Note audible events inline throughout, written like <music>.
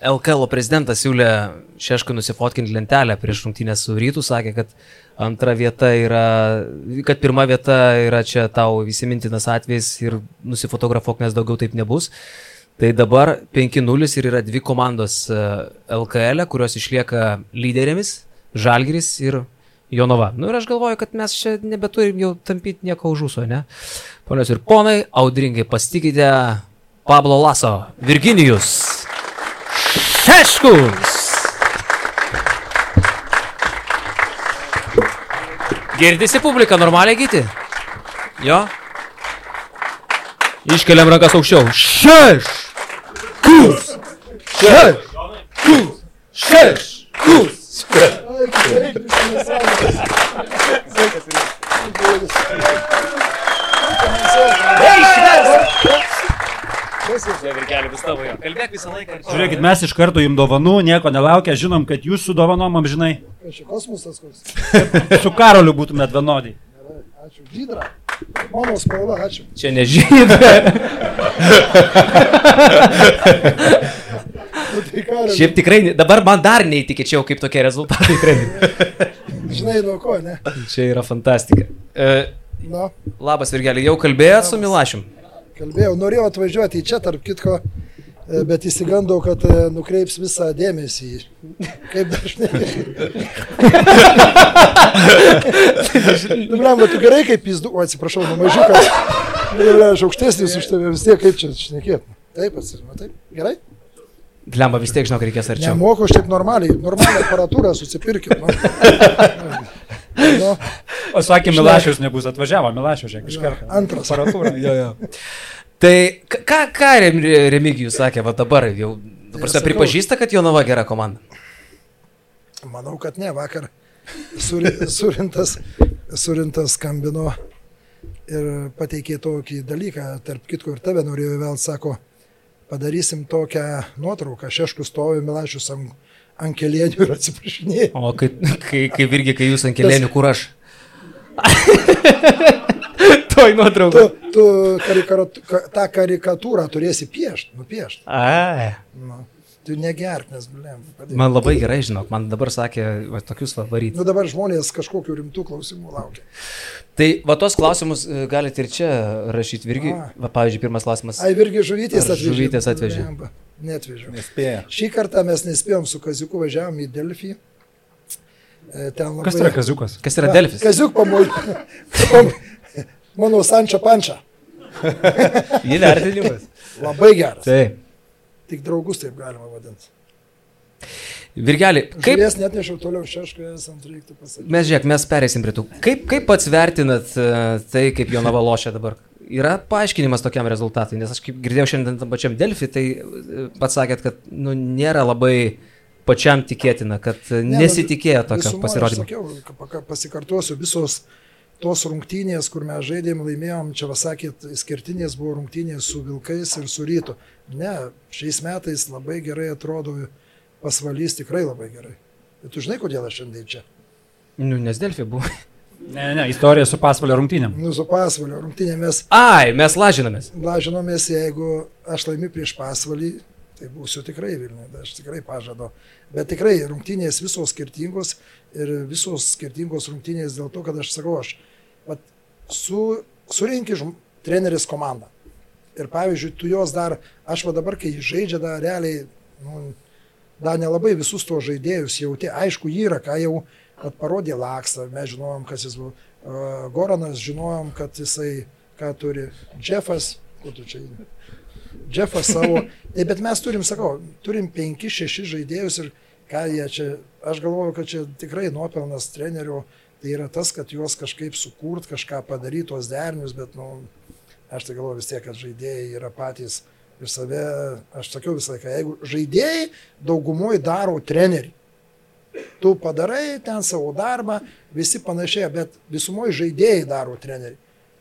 LKL prezidentas siūlė Šeškui nusifotkinti lentelę prieš rungtynę su rytų, sakė, kad antra vieta yra, kad pirma vieta yra čia tau įsimintinas atvejis ir nusifotografuok, nes daugiau taip nebus. Tai dabar 5-0 ir yra dvi komandos LKL, e, kurios išlieka lyderėmis - Žalgiris ir Jonova. Na nu, ir aš galvoju, kad mes čia nebeturim jau tampyti nieko už jūsų, ne? Ponios ir ponai, audringai pasitikite Pablo Laso, Virginijus. Šeškus. Girdisi publika, normaliai gyti? Jo? Iškeliam rankas aukščiau. Šeš! Kus! Šeš! Kus! Šeš! Kus! Žiūrėkit, mes iš karto jums dovanų, nieko nelaukia, žinom, kad jūs su dovanom amžinai. Čia kosmosas koks. <laughs> su karoliu būtumėt vienodai. Ačiū. Žydra. Mano spalva, ačiū. Čia ne žydra. Nu, tai Šiaip tikrai, dabar man dar neįtikėčiau, kaip tokie rezultatai trenerių. Žinai, nuo ko, ne? Čia yra fantastika. E, Na. Labas, Virgelį, jau kalbėjot su Milašim? Kalbėjau, norėjau atvažiuoti į čia, tarp kitko, e, bet įsigandau, kad e, nukreips visą dėmesį. Kaip dažnai. Dubliam, tu gerai kaip pizdu, o atsiprašau, nu mažiukas. Aš aukštesnis už tave vis tiek, kaip čia šnekėt. Taip, atsiprašau, taip, gerai. Glemba vis tiek, žinok, reikės arčiau. Nemoku aš taip normaliai, normalią aparatūrą susipirkit. Nu. <laughs> Nu, o sakė, Milašius nebus atvažiavo, Milašius žiūrėk, iš karto. Antras. Aparatūra. jo, jo. <laughs> Tai ką, ką Remigijus sakė, va dabar jau, tai pripažįsta, kad Jonava gera komanda? Manau, kad ne, vakar suri, <laughs> surintas, surintas skambino ir pateikė tokį dalyką, tarp kitko ir tave norėjau vėl, sako, padarysim tokią nuotrauką, šeškus stovi Milašius ant ant kelėnių ir atsiprašinėjau. O kai, kai, kai irgi, kai jūs ant kelėnių, kur aš? <laughs> Toj nuotraukai. Tu, tu karikatu, tą karikatūrą turėsi piešti, nupiešti. A. Nu, tu negerk, nes, blėm. Man labai gerai, žinok, man dabar sakė, va, tokius va varyti. Nu dabar žmonės kažkokiu rimtų klausimų laukia. Tai va tos klausimus e, galite ir čia rašyti, Virgi. Va, pavyzdžiui, pirmas klausimas. Ai, Virgi žuvytės atvežė. Žuvytės atvežė. Netvežiau. Nespėjo. Šį kartą mes nespėjom su Kaziuku važiavom į Delfį. E, labai... Kas yra Kaziukas? Kas yra Delfis? Kaziuk pamoj. <laughs> Mano Sančia Pančia. Įvertinimas. <laughs> labai geras. Taip. Tik draugus taip galima vadinti. Virgelį, kaip... Žiūrės net nešiau toliau šeškoje, esant reiktų pasakyti. Mes žiūrėk, mes perėsim prie tų. Kaip, kaip pats vertinat uh, tai, kaip Jonava lošia dabar? yra paaiškinimas tokiam rezultatui, nes aš kaip girdėjau šiandien tam pačiam Delfi, tai e, pats sakėt, kad nu, nėra labai pačiam tikėtina, kad ne, nu, nesitikėjo tokio pasirodymo. Sakiau, pasikartosiu, visos tos rungtynės, kur mes žaidėm, laimėjom, čia vasakėt, skirtinės buvo rungtynės su Vilkais ir su Rytu. Ne, šiais metais labai gerai atrodo pasvalys, tikrai labai gerai. Bet tu žinai, kodėl aš šiandien čia? Nu, nes Delfi buvo. Ne, ne, istorija su pasvalio rungtynėm. Nu, su pasvalio rungtynėm mes. Ai, mes lažinomės. Lažinomės, jeigu aš laimiu prieš pasvalį, tai būsiu tikrai Vilniuje, aš tikrai pažadu. Bet tikrai rungtynės visos skirtingos ir visos skirtingos rungtynės dėl to, kad aš sakau, aš vat, su, surinki treneris komandą. Ir pavyzdžiui, tu jos dar, aš va dabar, kai žaidžia, dar realiai, nu, dar nelabai visus tuos žaidėjus jauti, aišku, yra, ką jau parodė Laksą, mes žinojom, kas jis buvo. Goranas žinojom, kad jisai ką turi. Jeffas, kur tu čia eini? Jeffas savo. Tai bet mes turim, sakau, turim 5-6 žaidėjus ir ką jie čia, aš galvoju, kad čia tikrai nuopelnas trenerių, tai yra tas, kad juos kažkaip sukurt, kažką padaryti, tuos derinius, bet, nu, aš tai galvoju vis tiek, kad žaidėjai yra patys ir save, aš sakiau visą laiką, jeigu žaidėjai daugumoje daro treneriai, Tu padarai ten savo darbą, visi panašiai, bet visumoje žaidėjai daro treneriai.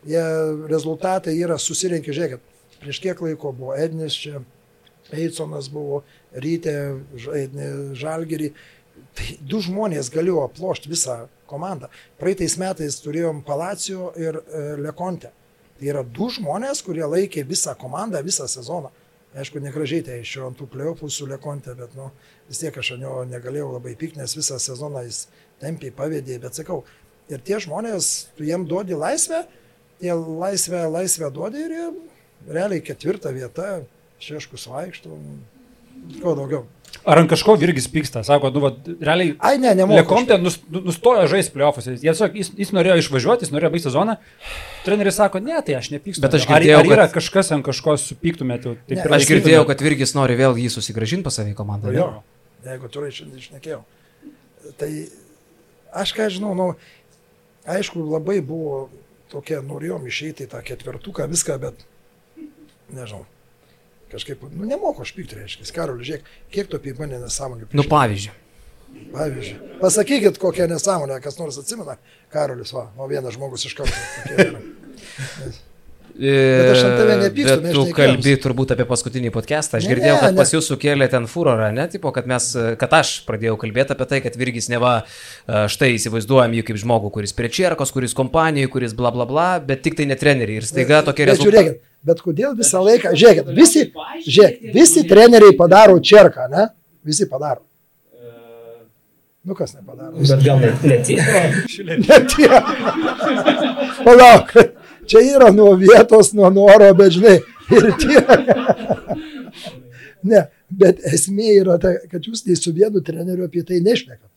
Jie rezultatai yra susirinkę, žiūrėkit, prieš kiek laiko buvo Ednis čia, Eisonas buvo, Rytė, Žalgerį. Tai du žmonės galėjo aplošti visą komandą. Praeitais metais turėjom Palacijo ir e, Lekonte. Tai yra du žmonės, kurie laikė visą komandą visą sezoną. Aišku, negražiai tai iš ant tų pliopų su Lekonte, bet nu, vis tiek aš jo negalėjau labai pykti, nes visą sezoną jis tempiai pavėdė, bet sakau, ir tie žmonės, tu jiem duodi laisvę, jie laisvę, laisvę duodi ir jie realiai ketvirtą vietą, šeškus vaikštų, ko daugiau. Ar ant kažko Virgis pyksta? Sako, nu, va, realiai. Ai, ne, nemoku. Lekontė nus, nu- nustojo žaisti pliofus. Jis, jis, jis norėjo išvažiuoti, jis norėjo baigti sezoną. Treneris sako, ne, tai aš nepykstu. Bet aš Ar- girdėjau, ar, yra kad- kažkas ant kažko supyktumėte? Tai Ne, Aš girdėjau, kad Virgis nori vėl jį susigražinti pas save į komandą. ne? Jo, jeigu tu šiandien išnekėjau. Tai aš ką žinau, nu, aišku, labai buvo tokia, norėjom išeiti į tą ketvirtuką, viską, bet nežinau. Kažkaip, nu, nemoku aš pykti, reiškia. Karol, žiūrėk, kiek tu apie mane nesąmonį. Nu, pavyzdžiui. Pavyzdžiui, pasakykit, kokią nesąmonę, kas nors atsimena. Karolis, va, o vienas žmogus iš karto. <laughs> yra. Bet aš ant tave nepykstu, Bet tu kalbi turbūt apie paskutinį podcastą. Aš Ne, girdėjau, kad ne. pas jūs sukėlė ten furorą, ne? Tipo, kad, mes, kad aš pradėjau kalbėti apie tai, kad Virgis neva e, štai įsivaizduojam jį kaip žmogų, kuris prie čierkos, kuris kompanijoje, kuris bla bla bla, bet tik tai ne treneriai. Ir staiga tokie Bet rezultatai. žiūrėkit, bet kodėl visą laiką, žiūrėkit, visi, žiūrėkit, visi treneriai padaro čerką, ne? Visi padaro. Nu kas nepadaro? Bet gal net ne tie. <laughs> Ne tie. Palauk, čia yra nuo vietos, nuo noro, bet žinai, ir tie. Ne, bet esmė yra ta, kad jūs nei su vienu treneriu apie tai nešnekat.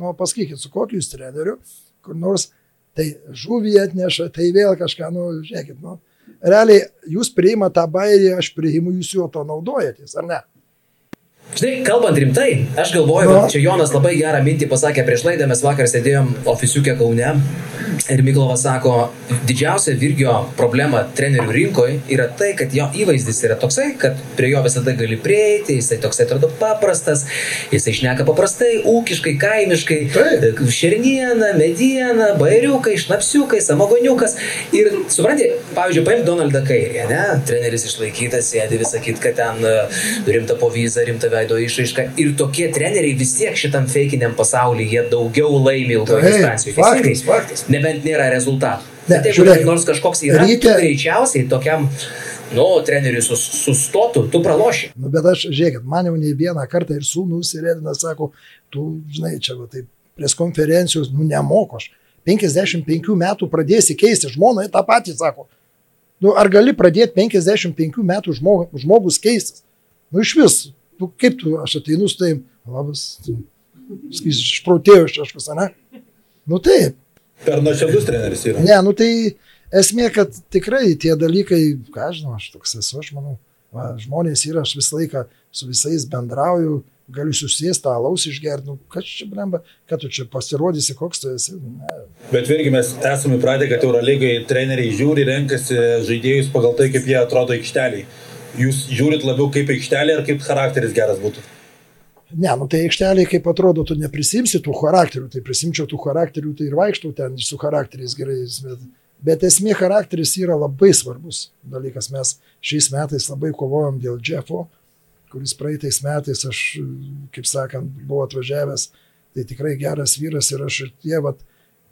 Nu, pasakykit, su kokiu jūs treneriu, kur nors tai žuvį atneša, tai vėl kažką, nu, žiūrėkit, nu. Realiai, jūs priima tą bairį, aš priimu, jūs juo to naudojatės, ar ne? Žinai, kalbant rimtai, aš galvoju, Nu. kad čia Jonas labai gerą mintį pasakė prieš laidą, mes vakar sėdėjom ofisiukė Kaune ir Miklovas sako, didžiausia Virgio problema trenerių rinkoje yra tai, kad jo įvaizdis yra toksai, kad prie jo visada gali prieiti, jisai toksai atrodo paprastas, jisai šneka paprastai, ūkiškai, kaimiškai, Taip. šerniena, mediena, bairiukai, šnapsiukai, samogoniukas. Ir supranti, pavyzdžiui, paimk Donaldą Kairį, ne? Treneris išlaikytas, sėdi visą kitką ten, e, rimta povyza, rimta veido išraiška. Ir tokie treneriai vis tiek šitam feikiniam pasaulyje daugiau laimi ilgoje distancijoje. faktas, faktas. Nebent nėra rezultatų. Ne, Bet jeigu ten nors kažkoks yra, tu greičiausiai tokiam, nu, treneriui sus, sustotų, tu praloši. Nu, bet aš, žiūrėkit, man jau ne vieną kartą ir sūnus ir Edinas sako, tu, žinai, čia va taip, pries konferencijos, nu, nemoko aš. 55 metų pradėsi keisti žmoną, tą patį sako. Nu, ar gali pradėti 55 metų žmogus, žmogus keistis? Nu, iš vis, nu, kaip tu, aš ateinu su tai, labas, sakysi, išprotėjau iš kažkas, ne? Nu taip, Per nuoširdus treneris yra. Ne, nu tai esmė, kad tikrai tie dalykai, ką aš žinau, aš toks esu, aš manau, va, žmonės yra, aš visą laiką su visais bendrauju, galiu susėsti, alaus išgerti, nu, kas čia blemba, kad tu čia pasirodysi, koks tu esi. Ne. Bet vėlgi mes esame įpratę, kad Eurolygai treneriai žiūri, renkasi žaidėjus pagal tai, kaip jie atrodo aikšteliai. Jūs žiūrit labiau kaip aikštelė ar kaip charakteris geras būtų. Ne, nu tai aikšteliai, kaip atrodo, tu neprisimsi tų charakterių, tai prisimčiau tų charakterių, tai ir vaikštau ten su charakteriais gerais, bet, bet esmė charakteris yra labai svarbus dalykas. Mes šiais metais labai kovojom dėl Jeffo, kuris praeitais metais aš, kaip sakant, buvau atvažiavęs, tai tikrai geras vyras ir aš ir tie, vat,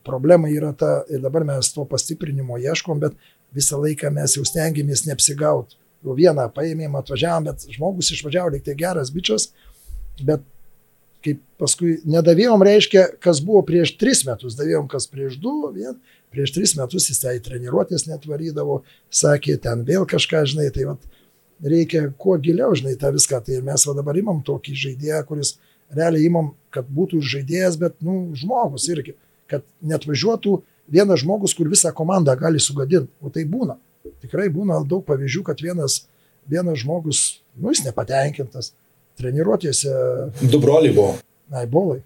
problema yra ta, ir dabar mes to pastiprinimo ieškom, bet visą laiką mes jau stengiamės neapsigauti. Jau vieną paėmėm, atvažiavom, bet žmogus išvažiavo, lyg tai geras bičias, bet kaip paskui nedavėjom, reiškia, kas buvo prieš tris metus, davėjom kas prieš du, vien, prieš tris metus jis tai treniruotės net varydavo, sakė, ten vėl kažką, žinai, tai vat, reikia kuo giliau, žinai, tą viską. Tai mes va dabar imam tokį žaidėją, kuris realiai imam, kad būtų žaidėjas, bet, nu, žmogus irgi, kad net važiuotų vienas žmogus, kur visą komandą gali sugadinti. O tai būna. Tikrai būna daug pavyzdžių, kad vienas, vienas žmogus, nu, jis nepatenkintas treniruotėse, Du broliai buvo. na, bolai.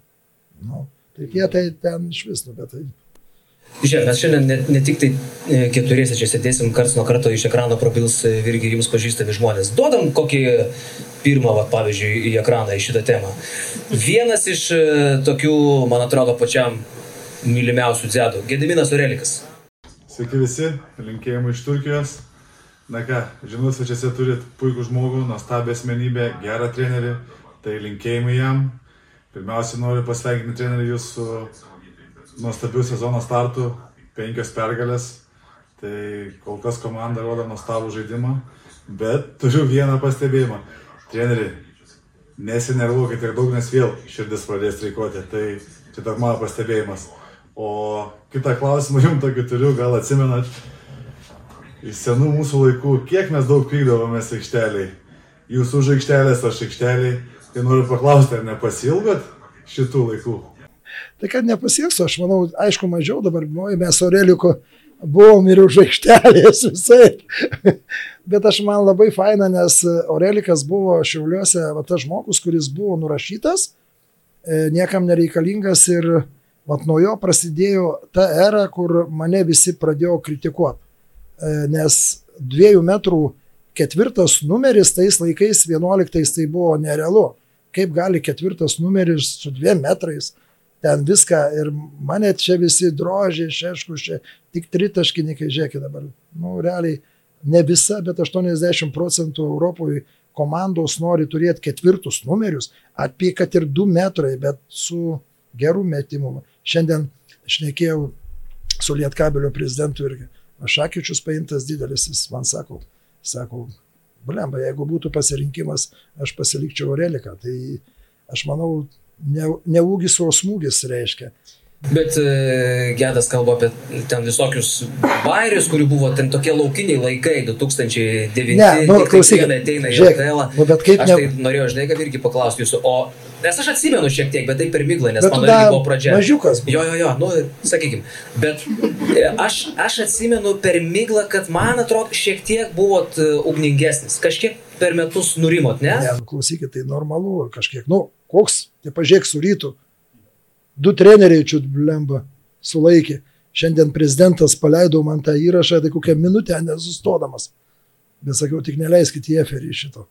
Nu, tai jie tai ten iš vis, nu, bet tai Žiūrėk, mes šiandien ne, ne tik tai e, keturiese čia sėdėsim karts nuo karto iš ekrano prabils e, irgi jums pažįstami žmonės. Duodam kokį pirmą, va, pavyzdžiui, į ekraną į šitą temą. Vienas iš e, tokių, man atrodo, pačiam mylimiausių dzedų - Gediminas Urelikas. Sveiki visi, linkėjimai iš Turkijos. Na ką, žinau, svečiuose turit puikų žmogų, nuostabią asmenybę, gerą trenerį, tai linkėjimai jam. Pirmiausia, noriu pasveikinti trenerį jūsų nuostabių sezono startų, penkios pergalės. Tai kol kas komanda rodo nuostabų žaidimą. Bet turiu vieną pastebėjimą. Treneri, nesinervuokit tiek daug, nes vėl širdis pradės streikuoti. Tai čia toks mano pastebėjimas. O kitą klausimą jums tokį turiu, gal atsimenat, iš senų mūsų laikų, kiek mes daug pykdavomės aikšteliai. Jūs už aikštelės, aš aikšteliai. Tai noriu paklausti, ar nepasilgot šitų laikų? Tai kad nepasieksiu, aš manau, aišku, mažiau dabar, mes Aureliuko buvom ir už aikštelės visai. <laughs> Bet aš man labai faina, nes Aurelikas buvo Šiauliuose, va tas žmogus, kuris buvo nurašytas, e, niekam nereikalingas ir vat nuo jo prasidėjo ta era, kur mane visi pradėjo kritikuoti. E, nes dviejų metrų ketvirtas numeris tais laikais, vienuoliktais tai buvo nerealu kaip gali ketvirtas numeris su dviem metrais ten viską ir mane čia visi drožė, šeškus, čia tik tritaškininkai, žiūrėkit dabar, nu, realiai ne visa, bet 80 procentų Europoje komandos nori turėti ketvirtus numerius, apie kad ir 2 metrai, bet su geru metimu. Šiandien šnekėjau su Lietkabelio prezidentu irgi. Šakyčius paimtas didelis, jis man sako, sako, blemba, jeigu būtų pasirinkimas, aš pasilikčiau Aureliką. Tai aš manau, ne, ne ūgis, o smūgis reiškia. Bet e, Gedas kalba apie ten visokius bairius, kurių buvo ten tokie laukiniai laikai, 2009. Ne, nu, klausyk, ateina į LKL. nu, bet kaip Aš ne- tai norėjau, žinai, kad irgi paklausti jūsų. O, nes aš atsimenu šiek tiek, bet tai per miglą, nes mano irgi buvo pradžia. mažiukas buvai. Jo, jo, jo, nu, sakykim. Bet e, aš, aš atsimenu per miglą, kad man atrodo šiek tiek buvot e, ugningesnis. Kažkiek per metus nurimot, ne? Ne, nu, klausykit, tai normalu kažkiek. Nu, koks, tai pažiūrėk su rytu. Du treneriai čia blemba sulaikė. Šiandien prezidentas paleido man tą įrašą, tai kokią minutę nesustodamas. Bet sakiau, tik neleiskit į eferį šito.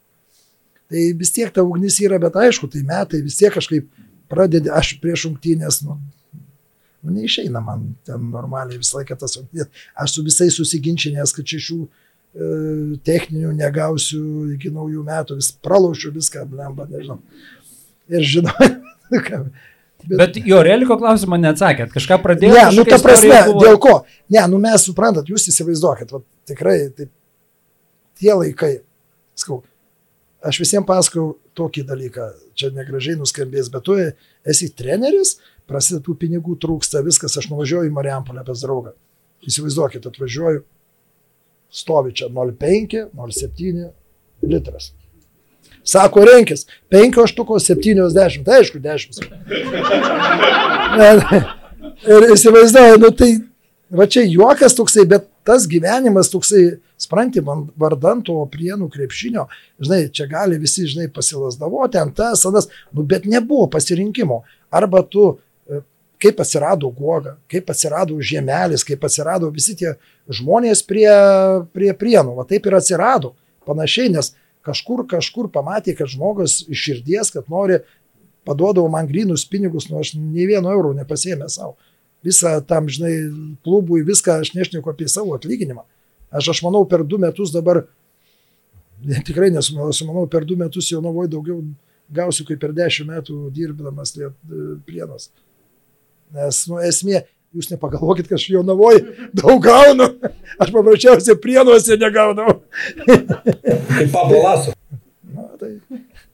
Tai vis tiek ta ugnis yra, bet aišku, tai metai vis tiek kažkaip pradedi, aš prieš rungtynės, nu, nu, neišeina man ten normaliai visą laiką tas rungtynės. Aš su visais susiginčinęs, kad šešių e, techninių negausiu iki naujų metų, vis pralaušiu viską, blemba, nežinau. Ir žinau, <laughs> ką. Bet jo Reliko klausimą neatsakėt. Kažką pradėjote? Ne, nu ta prasme, buvo? dėl ko? Ne, nu mes suprantat, jūs įsivaizduokit, va, tikrai taip, tie laikai, skau, aš visiems pasakau tokį dalyką, čia negražiai nuskambės, bet tu esi treneris, prasideda tų pinigų trūksta, viskas, aš nuvažiuoju į Mariampolę pas draugą. Įsivaizduokit, atvažiuoju, stovi čia 0,5, 0,7 litras. Sako, renkis, 5 aštukos 70, tai aišku, 10. <laughs> Ir įsivaizduoju, nu tai va čia juokas toksai, bet tas gyvenimas toksai, spranti, man vardant to prienų krepšinio, žinai, čia gali visi, žinai, pasilasdavo, ten tas, anas, nu bet nebuvo pasirinkimo. Arba tu, e, kaip atsirado guoga, kaip atsirado žiemelis, kaip atsirado visi tie žmonės prie, prie prienų, va taip ir atsirado. Panašiai, nes kažkur, kažkur pamatė, kad žmogus iš širdies, kad nori, paduodavo man grinus pinigus, nu aš nei vieno euro nepasėmė savo. Visą tam, žinai, klubui, viską aš nešneku apie savo atlyginimą. Aš, aš manau, per du metus dabar, tikrai nesumeluosiu, manau, per du metus jau navoju daugiau gausiu kaip per dešimt metų dirbdamas liet, prienas. Nes, nu, esmė, jūs nepagalvokit, kad aš jau navoju daug gaunu. Aš paprasčiausiai prienuose negaunau. Kaip Pablo Laso. Na, tai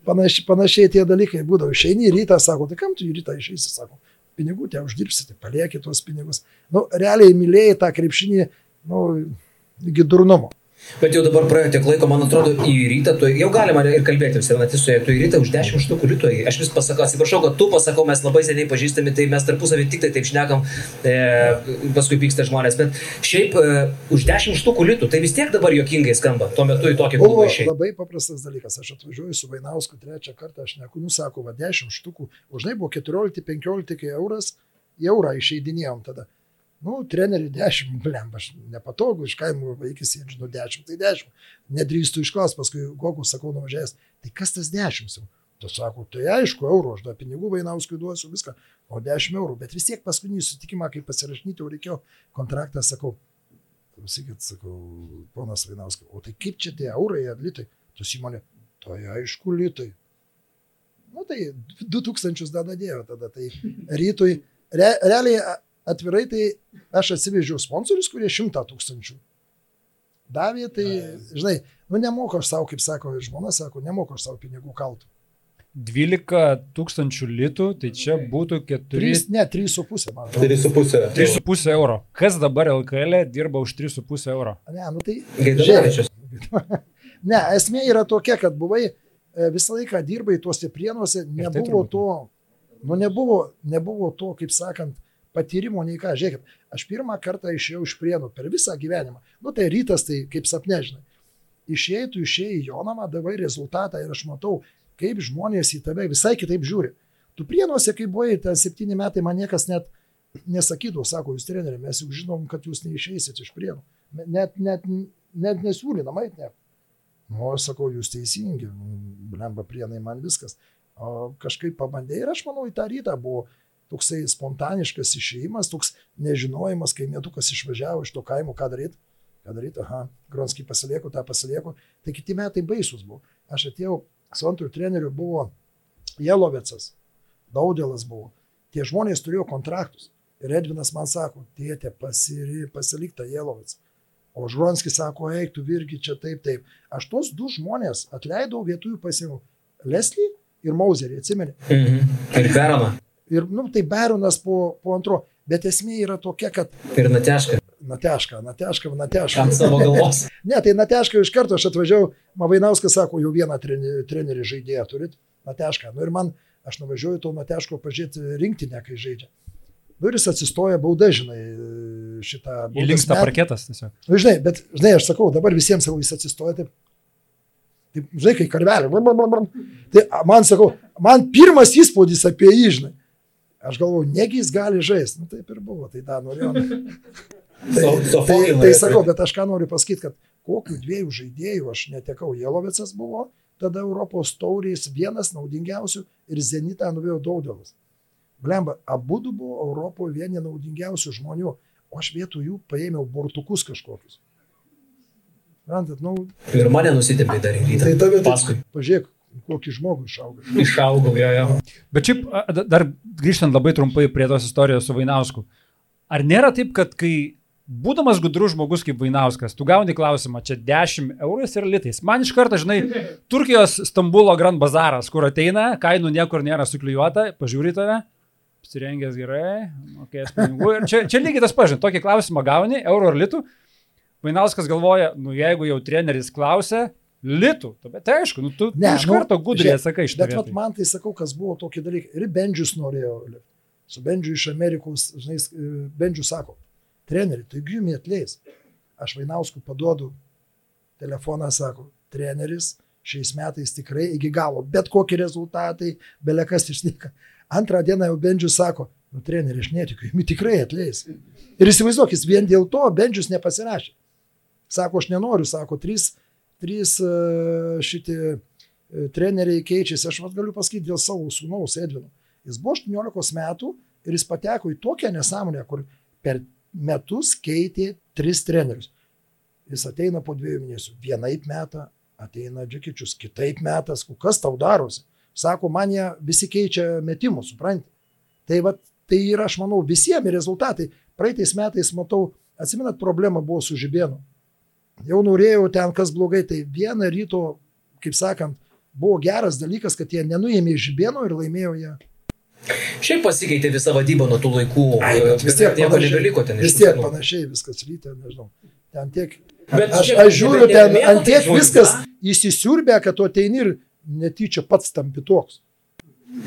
panašiai, panašiai tie dalykai būdavo. Išeini rytą, sako, tai kam tu rytą išeisi, sako, pinigų te uždirbsite, palieki tuos pinigus. Nu, realiai mylėjai tą krepšinį, nu, iki durnumo. Bet jau dabar praėjo tiek laiko, man atrodo, į rytą, tu jau galima ir kalbėti, Senatisoje, tu į rytą už 10 štukų litų, aš vis pasakau, atsiprašau, kad tu pasakau, mes labai seniai pažįstami, tai mes tarpusavį tik tai taip šnekam, e, paskui pyksta žmonės, bet šiaip e, už 10 štukų litų, tai vis tiek dabar jokingai skamba, tuo metu į tokį klubą išėjai. labai paprastas dalykas. Aš atvažiuoju su Vainausku trečią kartą, aš neku, nusako, va 10 štukų, už tai buvo 14-15 euras, eurą išeidinėjom tada. Nu, treneriui 10, blem, aš nepatogu, iš kaimų vaikis, žinau, 10, tai 10. Nedrįstu išklaus, paskui Gogu sakau nuvažiavęs, tai kas tas 10 jau? Tu sako, tai aišku, eurų, aš dar pinigų Vainauskui duosiu viską, o 10 eurų, bet vis tiek paskutinį sutikimą, kai pasirašinyti, jau reikėjo kontraktą, sakau, klausykit, sakau, ponas Vainauskas, o tai kaip čia tie eurai ar litai? Tu įmonė, tai aišku, litai. Nu tai 2000 dar dėjo tada, tai rytui, re, realiai atvirai tai aš atsivežiau sponsorius, kurie 100 tūkstančių davė, tai, žinai, nu nemoku aš savo, kaip sako žmona, sako, nemoku aš savo pinigų kaltų. 12 tūkstančių litų, tai čia būtų 4. 3, ne, 3,5 man. atrodo. 3,5. 3,5 euro. Kas dabar LKL dirba už 3,5 euro? Ne, nu tai. Gaidamavičius. <laughs> Ne, esmė yra tokia, kad buvai e, visą laiką dirbai tuose prienuose, tai nebuvo turbūt. to, nu nebuvo, nebuvo to, kaip sakant, patyrimo nei ką. Žiūrėkit, aš pirmą kartą išėjau iš prienų per visą gyvenimą. Nu tai rytas, tai kaip sapnežinai. Išėjai, tu išėjai į Jonamą, davai rezultatą ir aš matau, kaip žmonės į tave visai kitaip žiūri. Tu prienuose, kai buvai, ten septyni metai, man niekas net nesakydavo, sako, jūs treneri, mes jau žinom, kad jūs neišeisit iš prienų. Net, net, net nesiūlynam, ait net. Nu, aš sakau, jūs teisingi, blemba prienai man viskas. O kažkaip pabandė ir aš manau, į tą rytą buvo toksai spontaniškas išėjimas, toks nežinojimas, kai mėtukas išvažiavo iš to kaimo, ką daryti. Ką daryti, aha, Gronskį pasilieku, tą pasilieku. Tai kiti metai baisus buvo. Aš atėjau, su antru treneriu buvo Jelovecas, Daudėlas buvo. Tie žmonės turėjo kontraktus. Ir Edvinas man sako, tėtė, pasiri, pasilik tą Jelovecą. O Žronskis sako, eik, tu virgi čia taip, taip. Aš tos du žmonės atleidau vietųjų pasiėmiau. Leslie ir Mauserį, atsimeni. Mhm. Ir Beroną. Ir, nu, tai Beronas po, po antro. Bet esmė yra tokia, kad Ir Natešką. Nateška, Nateška, Nateška. Ant savo galvos. <laughs> Ne, tai Nateška iš karto aš atvažiavau, Mavainauskas sako, jau vieną trenerį, žaidėją turit, Nateška. Nu ir man, aš nuvažiuoju to Nateško pažiūrėti rinktinę, kai žaidžia. Nu ir jis atsistoja bauda, žinai, šitą... Įlinksta parketas tiesiog. Nu, žinai, bet, žinai, aš sakau, dabar visiems sakau, jis atsistoja taip. Taip, žinai, kai karvelė. Tai man sakau, man pirmas įspūdis apie jį, žinai. Aš galvoju, negi jis gali žaisti. Nu, taip ir buvo, tai tą norėjau. <laughs> Tai, So- tai, Sofoklinai. tai sakau, bet aš ką noriu pasakyti, kad kokių dviejų žaidėjų aš netekau. Jelovicas buvo tada Europos taurės vienas naudingiausių ir Zenitą nuvėjo Daudelas. Blemba, abu buvo Europoje vieni naudingiausių žmonių, o aš vietoj jų paėmiau bortukus kažkokius. Rantat, nu, Ir mane nusitempė dar į rytą. tai tave Paskui. pažiūrėk, kokį žmogų išaugo. Išaugau, jo, jo. Bet šiaip dar grįžtant labai trumpai prie tos istorijos su Vainausku. Ar nėra taip, kad kai būdamas gudrus žmogus kaip Vainauskas, tu gauni klausimą, čia 10 eurais ir litais. Man iš karto, žinai, Turkijos Stambulo Grand Bazaras, kur ateina, kainų niekur nėra suklijuota, pažiūri tave, apsirengęs gerai, mokės pinigų. Ir čia, čia lygiai tas pažinai, tokį klausimą gauni, euro ar litų. Vainauskas galvoja, nu jeigu jau treneris klausia, litų, bet tai aišku, nu, tu Ne, iš nu, karto gudriai žiūrėk, atsakai iš Bet vat, man tai sakau, kas buvo tokie dalykai. Ir Bendžius norėjo. lipt. Su Bendžiu iš Amerikos, žinai, e, Bendžius sako, treneri, taigi jums atleis. Aš Vainauskų paduodu telefoną, sako, treneris šiais metais tikrai iki galo, bet kokie rezultatai, belekas išnyka. Antrą dieną jau Bendžius sako, nu treneri, aš netikiu, jums tikrai atleis. Ir įsivaizduok, jis vien dėl to Bendžius nepasirašė. Sako, aš nenoriu, sako, trys, trys e, šitie e, treneriai keičiasi. Aš vat galiu pasakyti dėl savo sūnaus Edvino. Jis buvo 18 metų ir jis pateko į tokią nesąmonę, kur per metus keitė tris trenerius. Jis ateina po dviejų mėnesių. Vienaip metą ateina Džekičius, kitaip metas, "Ku, kas tau darosi. Sako, man jie visi keičia metimus, supranti. Tai, va, tai yra, aš manau, visiems rezultatai. Praeitais metais, matau, atsimenat, problema buvo su Žibėnu. Jau norėjau ten, kas blogai, tai vieną ryto, kaip sakant, buvo geras dalykas, kad jie nenuėmė Žibėno ir laimėjo jie. Šiaip pasikeitė visa vadyba nuo tų laikų. Ai, vis tiek nieko nebeliko ten. Vis tiek panašiai viskas ryte, nežinau. Ten tiek. Bet Aš, aš žiūriu, ten ant tiek viskas įsisiurbė, kad tu ateini ir netyčia pats tampi toks.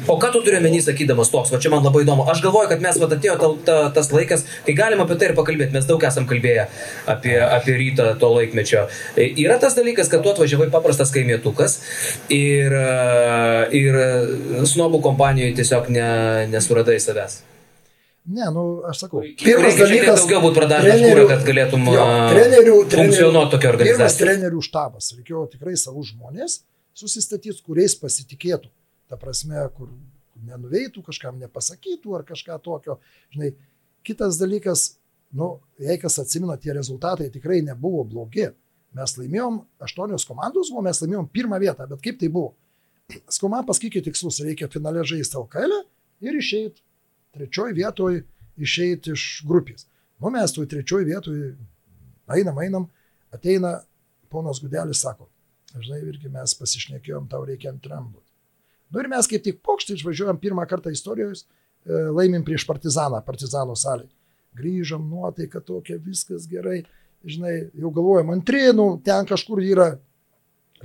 O ką tu turi menį sakydamas toks, va čia man labai įdomu. Aš galvoju, kad mes, va atėjo ta, ta, tas laikas, kai galim apie tai ir pakalbėti, mes daug esam kalbėję apie, apie rytą to laikmečio. E, Yra tas dalykas, kad tu atvažiavai paprastas kaimėtukas ir, e, ir snobų kompanijoje tiesiog ne, nesuradai savęs. Ne, nu, aš sakau. Reikia šiek tiek daugiau būti pradažęs kūrą, kad galėtum jo, a, trenerių, funkcionuoti tokia Pirmas organizacija. trenerių štabas. Reikėjo tikrai savų žmonės susistatyti, kuriais pasitikėtų. Ta prasme, kur nenuveitų, kažkam nepasakytų ar kažką tokio. Žinai, kitas dalykas, nu, jei kas atsimena, tie rezultatai tikrai nebuvo blogi. Mes laimėjom, aštuonios komandos buvo, mes laimėjom pirmą vietą, bet kaip tai buvo? Sakau, man pasakykit tikslus, reikia finale žaisti LKL ir išeiti trečioji vietoje, išeiti iš grupės. Nu, mes toj trečioji vietoje einam, einam, Ateina ponas Gudelis, sako, žinai, irgi mes pasišnekėjom, tau reikia antram. Nu ir mes kaip tik pokštį išvažiuojam pirmą kartą istorijos, e, laimim prieš partizaną, partizano salį. Grįžom, nuotaika tokia, viskas gerai, žinai, jau galvojam, antrinų, ten kažkur yra,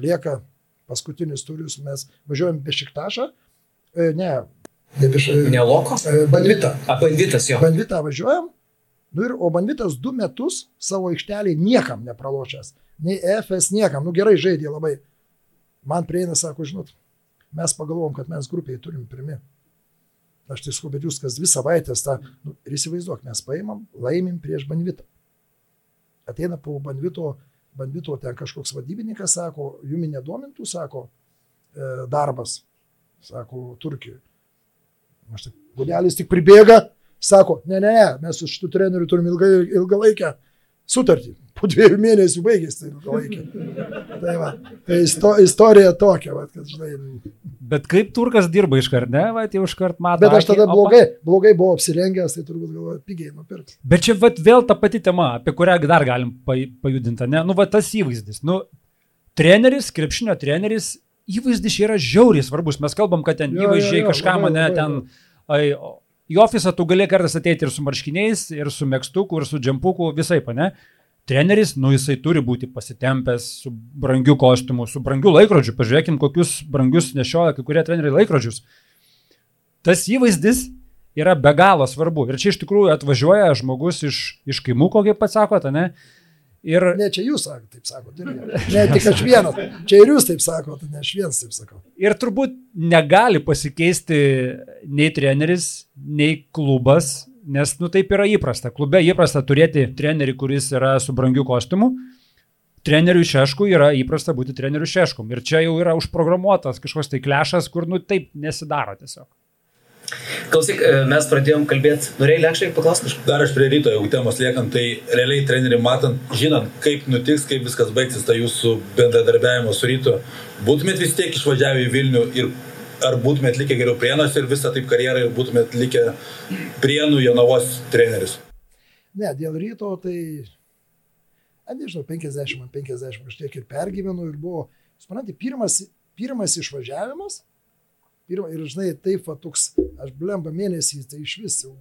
lieka paskutinis turius, mes važiuojam Bešiktašą, e, ne, ne Beš... Ne loko? e, Bandvitą. Apandvitas jo. Bandvitą važiuojam, nu ir, o Bandvitas du metus savo aikštelį niekam nepralošęs, nei FS niekam, nu gerai žaidė labai. Man prieina, sako, žinot, mes pagalvom, kad mes grupiai turim pirmi. Aš tai sakau, bet jūs kas dvi savaitės tą, nu, ir įsivaizduok, mes paimam, laimim prieš Bandvitą. Ateina po Bandvito, Bandvito ten kažkoks vadybininkas, sako, jumi nedomintų, sako, e, darbas, sako, Turkijoje. Aš taip, gudelis tik pribėga, sako, ne, ne, ne, mes su šitų treneriu turim ilgai, ilgalaikę sutartį. Po dviejų mėnesių baigėsi tai ilgalaikė. Tai, va, tai isto, istorija tokia, va, kad žinai. Bet kaip turkas dirba iškart, ne, va, jau iškart mato. Bet aš akį, tada opa. blogai, blogai buvau apsirengęs, tai turbūt galvoju, pigiai nupirkti. Bet čia vat, vėl ta pati tema, apie kurią dar galim paj- pajudinti, ne? Nu, va tas įvaizdis. Nu, treneris, krepšinio treneris, įvaizdis yra žiauriai svarbus. Mes kalbam, kad ten Jo, jo, įvaizdžiai jo, kažką labai, mane ten... Ai, į ofisą tu gali kartais ateiti ir su marškiniais, ir su mėgstuku, ir su džempuku, visai, ne? Treneris, nu jisai turi būti pasitempęs su brangiu kostiumu, su brangiu laikrodžiu. Pažiūrėkim, kokius brangius nešioja kai kurie treneriai laikrodžius. Tas įvaizdis yra be galo svarbu. Ir čia iš tikrųjų atvažiuoja žmogus iš, iš kaimų, kaip pats sakote, ne? Ir Ne, čia jūs sakote, taip sakote. irgi. Ne, tik aš vienas. Čia ir jūs taip sakote, ne aš vienas taip sakau. Ir turbūt negali pasikeisti nei treneris, nei klubas, nes nu taip yra įprasta. Klube įprasta turėti trenerį, kuris yra su brangiu kostiumu. Treneriui Šešku yra įprasta būti treneriu Šeškum. Ir čia jau yra užprogramuotas kažkoks tai klešas, kur nu taip nesidaro tiesiog. Klausyk, e, mes pradėjom kalbėti, norėjai lėkščiai paklausti kažką? Dar aš prie ryto, jeigu temos liekant, tai realiai treneriai matant, žinant, kaip nutiks, kaip viskas baigsis, tai jūsų bendradarbiavimo su rytu, būtumėt vis tiek išvažiavę į Vilnių ir ar būtumėt likę geriau prienos ir visą taip karjerą ir būtumėt likę prienų Jonavos treneris. Ne, dėl ryto tai, a, nežinau, 50 ant 50 kažkiek ir pergyvenu ir buvo, suprantate, pirmas, pirmas išvažiavimas. Pirma, ir žinai, taip, va, toks, aš blemba mėnesį, tai iš vis jau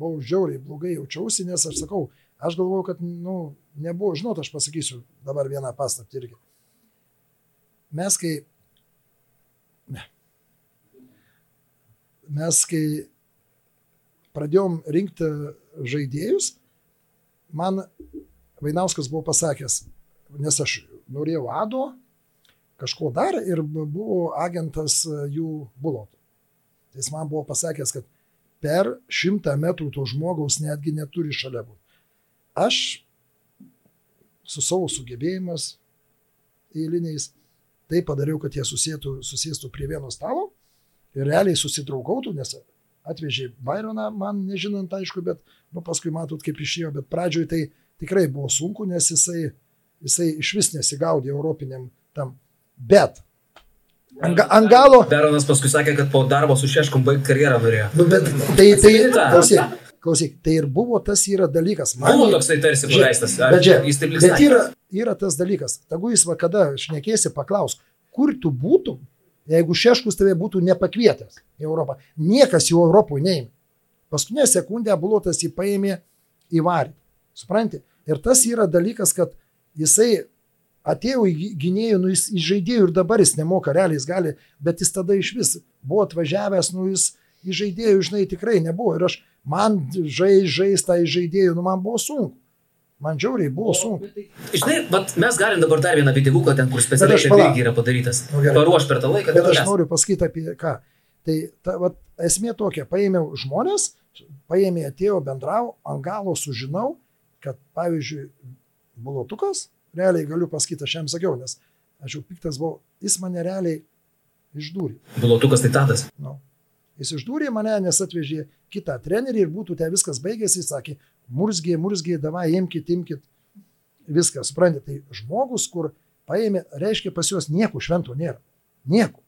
buvau žiauriai blogai jaučiausi, nes aš sakau, aš galvoju, kad, nu, nebuvo, žinot, aš pasakysiu dabar vieną paslaptį irgi. Mes kai, ne, mes kai pradėjom rinkti žaidėjus, man Vainauskas buvo pasakęs, nes aš norėjau Ado, kažko dar ir buvo agentas e, jų bulotų. Tai jis man buvo pasakęs, kad per šimtą metrų to žmogaus netgi neturi šalia būti. Aš su savo sugebėjimas eiliniais tai padariau, kad jie susėtų, susėstų prie vieno stalo ir realiai susidraugautų, nes atvežė Baironą, man nežinant aišku, bet nu, paskui matot, kaip išėjo, bet pradžioj tai tikrai buvo sunku, nes jisai, jisai iš vis nesigaudė europiniam tam. Bet ant, ga- ant galo, Beronas paskui sakė, kad po darbo su Šeškum baigti karjerą norėjo. nu, bet tai, tai, klausyk, klausyk, tai ir buvo tas yra dalykas. Man Buvo toksai tarsi ar Bet, žiūrėk, Jis taip bet yra, yra tas dalykas. Tegu jis va kada šnekėsi, paklaus, kur tu būtum, jeigu Šeškus tave būtų nepakvietęs į Europą. Niekas jų Europoje neėmė. Paskutinę sekundę bulotas jį paėmė į varį. Supranti? Ir tas yra dalykas, kad jisai atėjo į gy- gynėjų, nu jis iš žaidėjų ir dabar jis nemoka, realiai jis gali, bet jis tada iš vis buvo atvažiavęs, nu jis iš žaidėjų, žinai, tikrai nebuvo. Ir aš, man žai, žaista iš žaidėjų, nu man buvo sunku. Man džiauriai buvo sunku. Žinai, bet mes galim dabar dar vieną videoką ten, kur specialiai irgi yra padarytas. Nu. Paruoš per tą laiką. Bet aš mes. noriu pasakyti apie ką. Tai ta, vat, esmė tokia, paėmiau žmonės, paėmė, atėjo, bendravo, ant galo sužinau, kad pavyzdžiui, bulotukas, realiai galiu pasakyti, aš jam sakiau, nes aš jau piktas buvau, jis mane realiai išdūrė. Bulotukas tai tadas. Nu. Jis išdūrė mane, nes atvežė kitą trenerį ir būtų te viskas baigėsi, jis sakė, murzgiai, murzgiai, davai, imkit, imkit. Viskas, suprantate, tai žmogus, kur paėmė, reiškia pas juos nieko švento nėra. Nieko.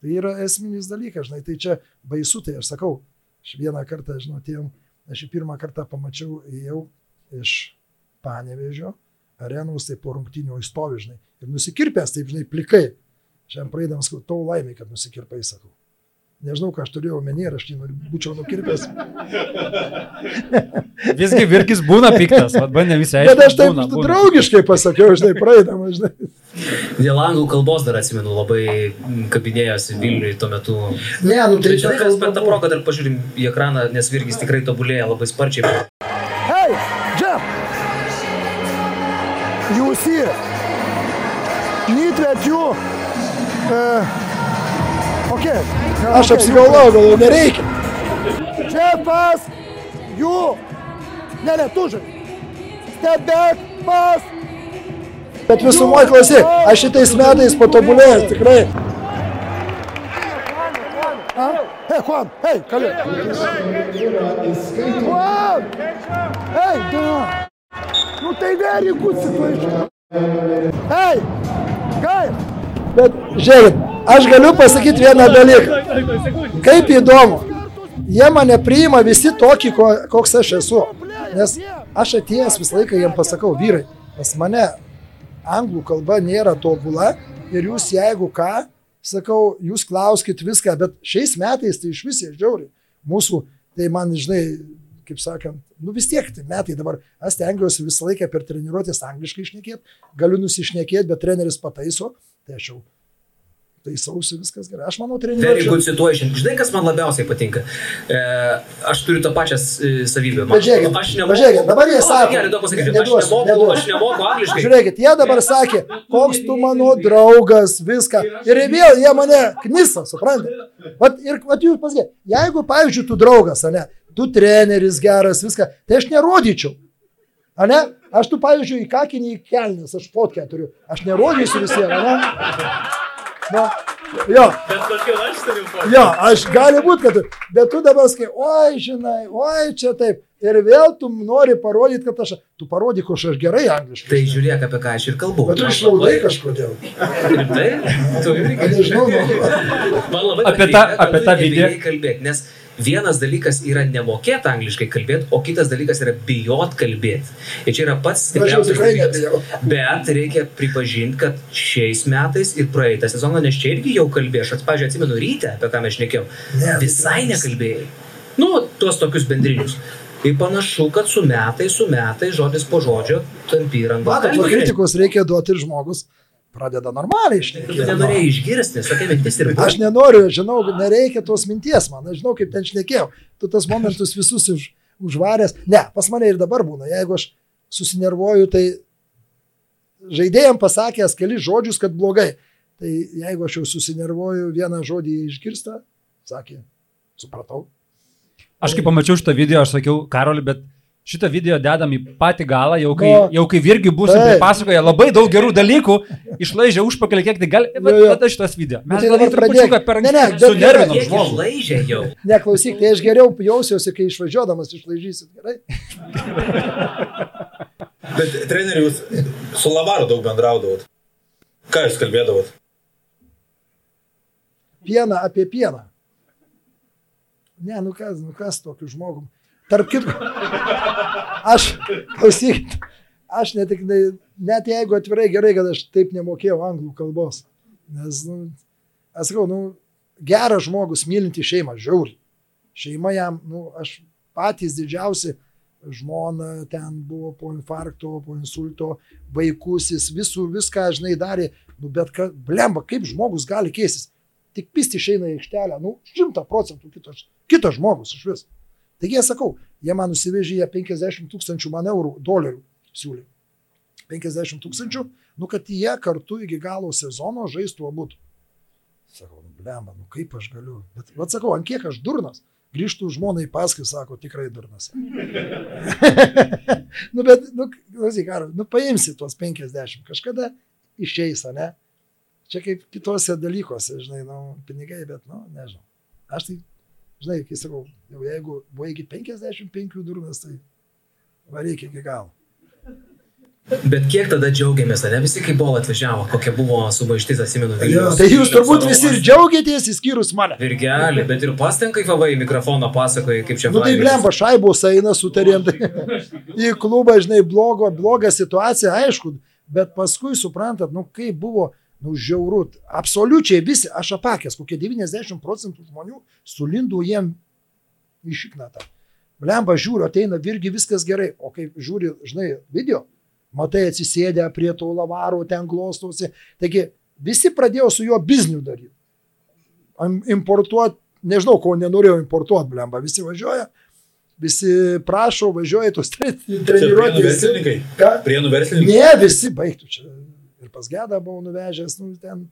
Tai yra esminis dalykas, žinai, tai čia baisu, tai aš sakau, aš vieną kartą, atėjom, aš jį pirmą kartą pamačiau, ėjau iš Panevežio, arenos, tai po rungtynio įstovi, žinai. Ir nusikirpęs, taip, žinai, plikai. Šiandien praeidamas, tau laimė, kad nusikirpai, sakau. Nežinau, ką aš turėjau omeny, ar aš jį būčiau nukirpęs. <laughs> Visgi virkis būna piktas, vad bandė visi Bet aš taip draugiškai pasakiau, žinai, praeidama, žinai. Dėl anglų kalbos dar atsimenu, labai kabinėjosi Vilniui tuo metu. Ne, nu tai čia per tą progą dar pažiūrim į ekraną, nes Virgis tikrai tobulėja labai sparčiai. Hey! You see, need that you. Uh, okay. Aš apsigalvojau, galvoju, nereikia. Jeffas, you. Ne, ne, tu žai. Step back, pas. Bet visumoje klausyk, aš šitais metais patobulėjęs, tikrai. Hei, Juan, hei, kalė. Juan! Hei, da! Nu tai very good situation. Hei, gai. Bet žiūrėkit, aš galiu pasakyti vieną dalyką. Kaip įdomu. Jie mane priima visi tokį, ko, koks aš esu. Nes aš atėjęs visą laiką jiems pasakau, vyrai, pas mane anglų kalba nėra tobula ir jūs jeigu ką, sakau, jūs klauskit viską, bet šiais metais tai iš vis jie žiauri. Mūsų, tai man, žinai, kaip sakant, nu vis tiek, tai metai dabar, aš stengiuosi visą laiką per treniruotės angliškai išnekėti, galiu nusišnekėti, bet treneris pataiso, tai aš jau taisausi viskas gerai. Aš manau, treniruotė. good situation. Žinai, kas man labiausiai patinka? E, aš turiu tą pačią e, savybę. Man- Bet žiūrėkit, aš bet žiūrėkit, dabar jie sako- Gerai, daug pasakysiu. Aš Neduosiu, nemoku, neduosiu. aš nemoku angliškai. Žiūrėkit, jie dabar sakė, koks tu mano draugas, viską. Ir vėl jie mane knisa, suprantate? Vat, ir vat jūs pasakėte, jeigu, pavyzdžiui, tu draugas, ne, tu treneris geras, viską, tai aš nerodyčiau. A ne? Aš tu, pavyzdžiui, į kakinį kelnes, aš fotkę turiu. Aš nerodysiu visiems, ne? Na, jo. Jo, aš gali būti, kad tu, bet tu dabar sakai, oi, žinai, oi, čia taip. Ir vėl tu nori parodyti, kad aš, tu parodyk, kad aš gerai angliškai. Tai žiūrėk, apie ką aš ir kalbu. Bet tu išlaudai kažkodėl. Rimtai? Tu irgi. Nežinau, nu. Man labai Apie tą- apie tą video- kalbėti, nes vienas dalykas yra nemokėti angliškai kalbėti, o kitas dalykas yra bijot kalbėti. Ir čia yra pats stipriausias dalykas. Bet reikia pripažinti, kad šiais metais ir praeitą sezoną, nes čia irgi jau kalbėjau, aš, pavyzdžiui, atsimenu ryte, apie ką mes šnekėjom, Ne, visai nekalbėjai. Nu, tuos tokius bendrinius. Tai panašu, kad su metai, su metai, žodis po žodžio, tampi ant Matot, kritikos reikia duoti ir žmogus pradeda normaliai Tu išnekėti. nenorėjai išgirsti, tokia mintis ir buvo. Aš nenoriu, žinau, nereikia tos minties man, aš žinau, kaip ten šnekėjau. Tu tas momentus visus už, užvaręs. Ne, pas mane ir dabar būna, jeigu aš susinervuoju, tai žaidėjim pasakęs keli žodžius, kad blogai. Tai jeigu aš jau susinervuoju, vieną žodį išgirsta, sakė, supratau. Aš kai pamačiau šitą video, aš sakiau, Karoli, bet šitą video dedam į patį galą, jau kai, Nu, jau kai virgi bus taip. pasakoja labai daug gerų dalykų, išlaižė užpakalį, kiek tai gali. Bet tada šitas video. Nu, Mes tai tai dabar pradėk. per Ne, ne, anksti bet sunervinom žmogų. išlaižė jau. Neklausyk, tai aš geriau jausiuosi, kai išvažiuodamas išlaižysit. Gerai? Bet treneri, jūs su Lavaru daug bendraudavot. Ką jūs kalbėdavot? pieną apie pieną. Ne, nu kas, nu kas tokiu žmogum. Tarp kitko, aš, klausykit, aš net, net jeigu atvirai gerai, kad aš taip nemokėjau anglų kalbos. Nes, nu, aš sakau, nu, geras žmogus, mylinti šeimą, žiauri. Šeima jam, nu, aš patys didžiausi, žmona ten buvo po infarkto, po insulto, vaikusis, visų, viską, žinai, darė, nu, bet, ka, blemba, kaip žmogus gali keistis tik pisti išeina į aikštelę, nu, šimta procentų kitas, kitas žmogus iš vis. Taigi jie sakau, jie man nusivežė jie 50 tūkstančių man eurų, dolerių siūlė. 50 tūkstančių, nu, kad jie kartu iki galo sezono žaistų abu. Sakau, nu, blemba, nu kaip aš galiu. Bet, vad sakau, ant kiek aš durnas. Grįžtų žmonai paskui, sako, tikrai durnas. <laughs> nu, bet, nu, klausyk, Karol, nu, paimsi tuos 50, kažkada išeis, ne? Čia kaip kitose dalykuose, žinai, nu, pinigai, bet, nu, nežinau. Aš tai, žinai, kai sakau, jau jeigu buvo iki 55 durnas, tai varyk iki galo. Bet kiek tada džiaugiamės, ne visi kaip buvo atvažiavo, kokia buvo sumaištis, atsimenu, Vilniaus. tai jūs turbūt visi ir džiaugiatės, įskyrus mane. Virgelį, bet ir pastenkai favai mikrofoną pasakoja, kaip čia Nu tai blemba, šaibos eina, sutarėm, tai į klubą, žinai, blogo, blogą situaciją, aišku, bet paskui suprantat, nu kaip buvo, nu žiauru, absoliučiai visi, aš apakęs, kokie 90 procentų žmonių sulindo jiem išiknatą. Blemba žiūriu, ateina irgi viskas gerai, o kai žiūri, žinai, video, matai atsisėdę prie to lavaro, ten glostosi, taigi visi pradėjo su juo biznių daryti. Importuoti, nežinau, ko nenorėjau importuoti, blemba, visi važiuoja, visi prašo, važiuoja tos tre- Čia treniruoti. prienų verslininkai. Ką? Prienų verslininkai. Ne, visi baigtų čia. Pas Gedą buvau nuvežęs, nu ten.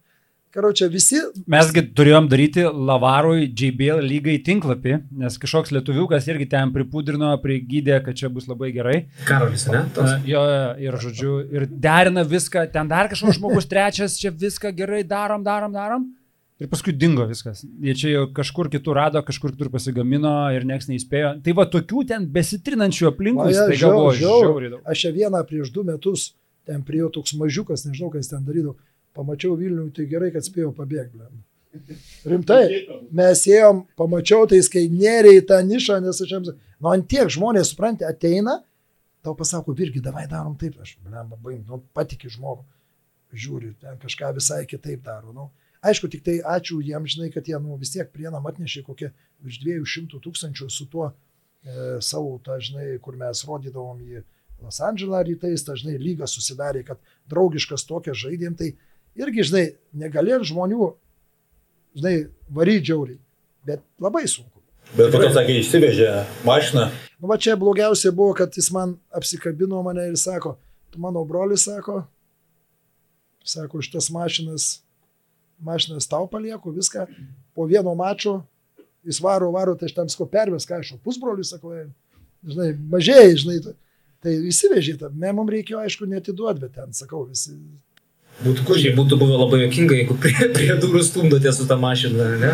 Karočią, visi. Mesgi turėjom daryti Lavarui JBL lygai tinklapį, nes kažkoks lietuviukas irgi ten pripudrino, prigydė, kad čia bus labai gerai. Karolis, ne? Toks. Na, Jo, jo, ir žodžiu, ir derina viską, ten dar kažkoks žmogus <laughs> trečias, čia viską gerai darom, darom, darom. Ir paskui dingo viskas. Jie čia jau kažkur kitur rado, kažkur kitur pasigamino ir niekas neįspėjo. Tai va tokių ten besitrinančių aplinkų, tai galvoju, žiauriai. daug. Aš čia vieną prieš du metus, ten prie jo toks mažiukas, nežinau, kas ten darydavo. Pamačiau Vilnių, tai gerai, kad spėjau pabėgti. Rimtai, mes ėjom, pamačiau tais, kai į tą nišą, nes aš jiems, nu ant tiek žmonės, supranti, ateina, tau pasako, irgi, davai darom taip, aš, blem, baim, nu, patikė žmogų, žiūri, ten kažką visai kitaip daro. Nu. Aišku, tik tai ačiū jiems, žinai, kad jie nu, vis tiek prienam atnešė kokie virš 200 tūkstančių su tuo e, savo, ta, žinai, kur mes rodydavom į Los Andželą rytais, ta, žinai, lyga susidarė, kad draugiškas tokia žaidėm, tai irgi, žinai, negalėjom žmonių, žinai, varyti džiauriai, bet labai sunku. Bet po to, sakė, išsivežė mašiną. Nu, va čia blogiausia buvo, kad jis man apsikabino mane ir sako, tu mano brolis sako, sako, šitas mašinas, mašinas tau palieku, viską, po vieno mačo, jis varo, varo, tai aš tam sko pervės, ką aš, sako, "Ei, žinai, mažieji, žinai, tai, tai įsivežė, tą, me mums reikėjo, aišku, netiduoti, bet ten, sakau, visi. Būtų kuržiai, būtų buvę labai jokinga, jeigu prie, prie durų stumdote su tą mašiną, ne?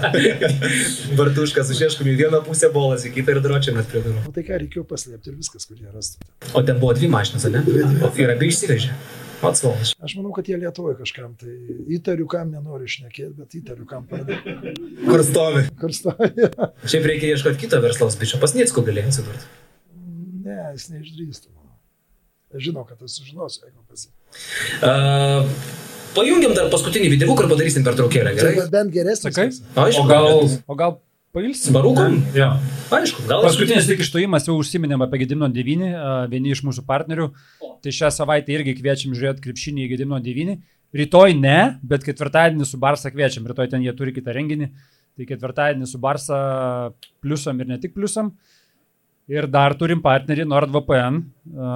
<laughs> Bartuškas išieškom į vieną pusę bolas, į kitą ir dročiamės prie durų. O tai ką reikėjo paslėpti ir viskas, kur jie rastų. O ten buvo dvi mašinas, ne? O ir abi išsivežė. Pats valas. Aš manau, kad jie Lietuvoje kažkam, tai įtariu, kam nenori išnekėti, bet įtariu, kam pradėjo. Kur stovi? Kur stovi. Šiaip reikia ieškoti kito verslos bičio. Pas Niecko galėjo atsidurti. Ne, jis neišdrįstų. Aš žinau, kad aš sužinosiu, jeigu pasi. Uh, pajungiam dar paskutinį video, kur padarysim per traukėlę, gerai? Tai bent geresnis. Koks. Aišku, O gal, o gal pailsim? Barūkom? Jo. Aišku, gal Paskutinis tik išstojimas jau užsiminėm apie Gedimino 9, a, vieni iš mūsų partnerių. Tai šią savaitę irgi kviečiam žiūrėti krepšinį į Gedimino 9. Rytoj ne, bet ketvirtadienį su Barsa kviečiam. Rytoj ten jie turi kitą renginį. Tai ketvirtadienį su Barsa pliusam ir ne tik pliusam. Ir dar turim partnerį NordVPN, a,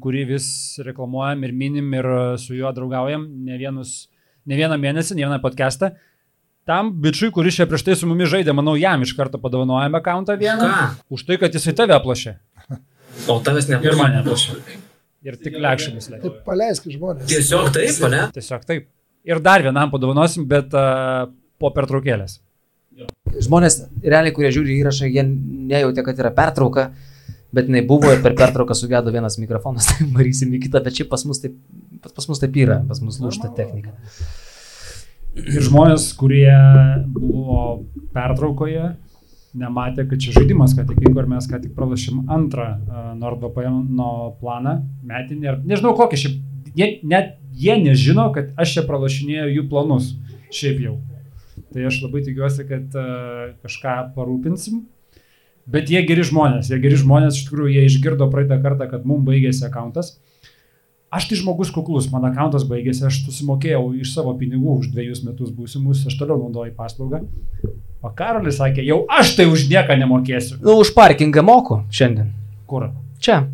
kurį vis reklamuojam ir minim ir su juo draugaujam ne, vienus, ne vieną mėnesį, ne vieną podcastą. Tam bičiui, kuris čia prieš tai su mumis žaidė, manau, jam iš karto padovanojame akantą vieną. Ką? Už tai, kad jisai tave aplašė. O tavęs ne. Ir mane aplašė. Ir tik lekšėmis leidė. Tai paleisk žmonės. Tiesiog taip, ne? Tiesiog taip. Ir dar vienam padovanosim, bet uh, po pertraukėlės. Žmonės, realiai, kurie žiūri įrašą, jie nejautė, kad yra pertrauka, bet jinai buvo ir per pertrauką sugedo vienas mikrofonas, <laughs> tai marysim į kitą, bet šiaip pas mus taip, pas, mus taip yra, pas mus lūšta technika. Ir žmonės, kurie buvo pertraukoje, nematė, kad čia žaidimas, ką tik vyko ir mes ką tik pralašėm antrą uh, NordVPN planą metinį. Ir nežinau kokį šiaip, jie, net jie nežino, kad aš čia pralašinėjau jų planus. Šiaip jau. Tai aš labai tikiuosi, kad uh, kažką parūpinsim. Bet jie geri žmonės, jie geri žmonės, iš tikrųjų, jie išgirdo praeitą kartą, kad mums baigėsi akantas. Aš tai žmogus kuklus, mano akantas baigėsi, aš susimokėjau iš savo pinigų už dviejus metus būsimus, aš toliau naudoju paslaugą. O Karolis sakė, jau aš tai už nieką nemokėsiu. Nu, už parkingą moku šiandien. Kur? Čia.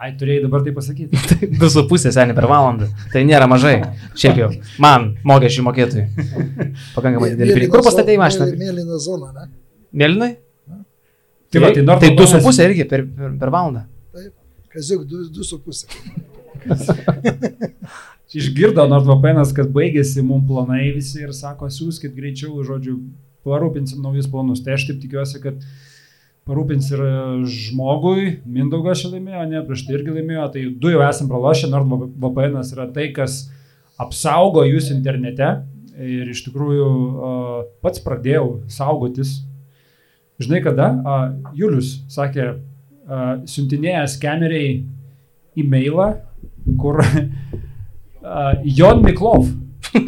Ai, turėjai dabar tai pasakyti. <laughs> Tai du su pusė seniai per valandą. Tai nėra mažai. Šiaip jau. Man, mokesčių mokėtojai. <laughs> Pakankamai didelį pinigą. Kur pastatėjai mašiną? Mėlyną zoną, ne? Mėlynai? Tai va, tai tai du su pusė irgi per, per, per valandą. Taip. Kaziuk, du, du su pusė. Išgirdo NordVPN, kad baigėsi mums planai visi ir sako, siūskit greičiau, žodžiu, parūpinsim naujus planus. Tai aš taip tikiuosi, kad parūpins ir žmogui, Mindaugas šį laimėjo, ne, prieš tai irgi laimėjo, tai du jau esam pralošę, NordVPN yra tai, kas apsaugo jūs internete ir iš tikrųjų pats pradėjau saugotis. Žinai kada? Julius sakė, siuntinėjęs kameriai e-mailą, kur <laughs> Jon Miklov. <laughs>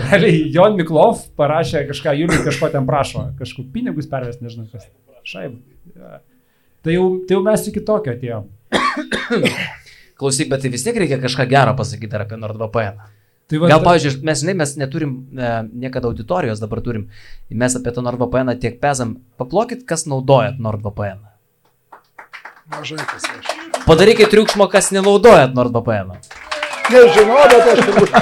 Realiai Jon Miklov parašė kažką, Julius kažko ten prašo, kažkokius pinigus pervesti, nežinau kas. Šaib. Tai jau, tai jau mes iki tokio atėjom. <coughs> Klausyk, bet tai vis tiek reikia kažką gero pasakyti apie NordVPN. Tai va, Gal, pavyzdžiui, mes, žinai, mes neturim e, niekada auditorijos, dabar turim, mes apie tą NordVPN tiek pezam. Paplokit, kas naudojat NordVPN. Mažai kas aš. Padarykit triukšmo, kas nenaudojat NordVPN. <laughs> Nežinau, bet aš turbūt.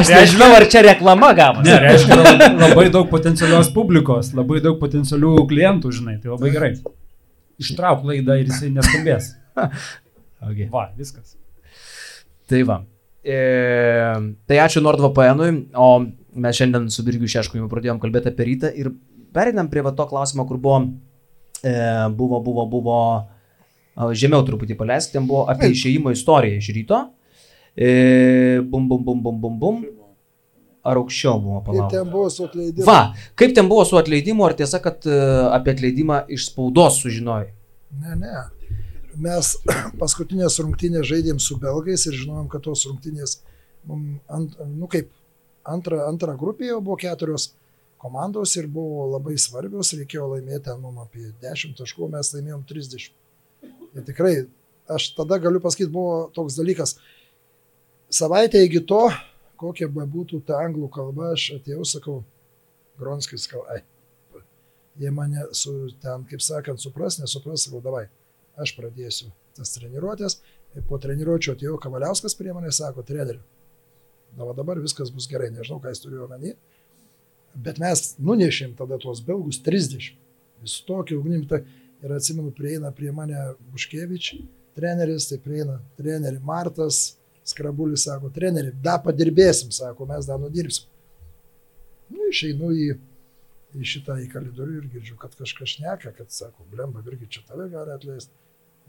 aš nežinau, ar čia reklama gavo. Ne, reiškia labai daug potencialios publikos, labai daug potencialių klientų, žinai, tai labai gerai. Ištrauk laidą ir jisai neskambės. <laughs> okay. Va, viskas. Tai va. E, tai ačiū NordVPN-ui, o mes šiandien su Birgiu Šeškumi pradėjom kalbėti apie rytą ir pereinam prie va to klausimo, kur buvo, e, buvo, buvo, buvo, žemiau truputį paleisk, ten buvo apie išėjimo istoriją iš ryto. E, bum, bum, bum, bum, bum, bum. Ar aukščiau buvo palaukti? Kaip ten buvo su atleidimu? Va, kaip ten buvo su atleidimu, ar tiesa, kad uh, apie atleidimą iš spaudos sužinojai? Ne, ne mes <clears throat> paskutinės rungtynės žaidėm su belgais ir žinojom, kad tos rungtynės, ant, nu kaip, antra, antra grupė jau buvo keturios komandos ir buvo labai svarbios, reikėjo laimėti nu, apie 10 taškų, mes laimėjom 30. Ir tikrai, aš tada galiu pasakyti, buvo toks dalykas, savaitę iki to, kokia be būtų ta anglų kalba, aš atėjau, sakau, Gronskis, sakau, ai, jie mane su ten, kaip sakant, supras, nesupras, sakau, davai aš pradėsiu tas treniruotės. Ir po treniruotčio atėjo Kavaliauskas prie manęs, sako, treneri, na va dabar viskas bus gerai, nežinau, ką jis turėjo omeny, bet mes nunešėm tada tuos belgus 30. Vis tokį ugnim, tai ir atsimenu, prieina prie mane Buškevič, treneris, tai prieina treneri Martas, Skrabulis sako, treneri, da padirbėsim, sako, mes dar nudirbsim. Nu, išeinu į, į šitą į kalidorių ir girdžiu, kad kažkas šneka, kad sako, blemba, irgi čia tave gali atleisti.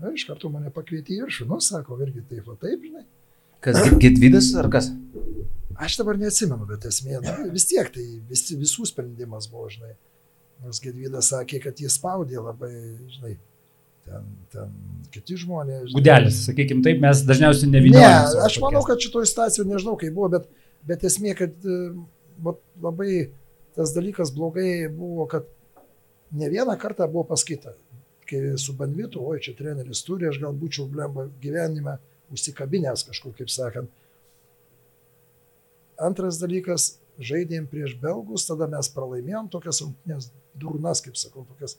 Na, iš karto mane pakvietė į viršų, nu, sako, irgi taip, o taip, žinai. Kas, Gedvydas ar kas? Aš dabar neatsimenu, bet esmė, na, vis tiek tai vis, visų sprendimas buvo, žinai. Nors Gedvydas sakė, kad jis spaudė labai, žinai, ten, ten kiti žmonės. Gudelis, sakykime taip, mes dažniausiai nevyniojame. Ne, aš manau, kad šitoje situacijoje nežinau, kaip buvo, bet, bet esmė, kad vat, labai tas dalykas blogai buvo, kad ne vieną kartą buvo pasakyta, kai su bandvitu, oi čia treneris turi, aš gal būčiau blemba gyvenime užsikabinęs kažkur, kaip sakant. Antras dalykas, žaidėm prieš belgus, tada mes pralaimėjom tokias rungtynės durnas, kaip sakau, tokias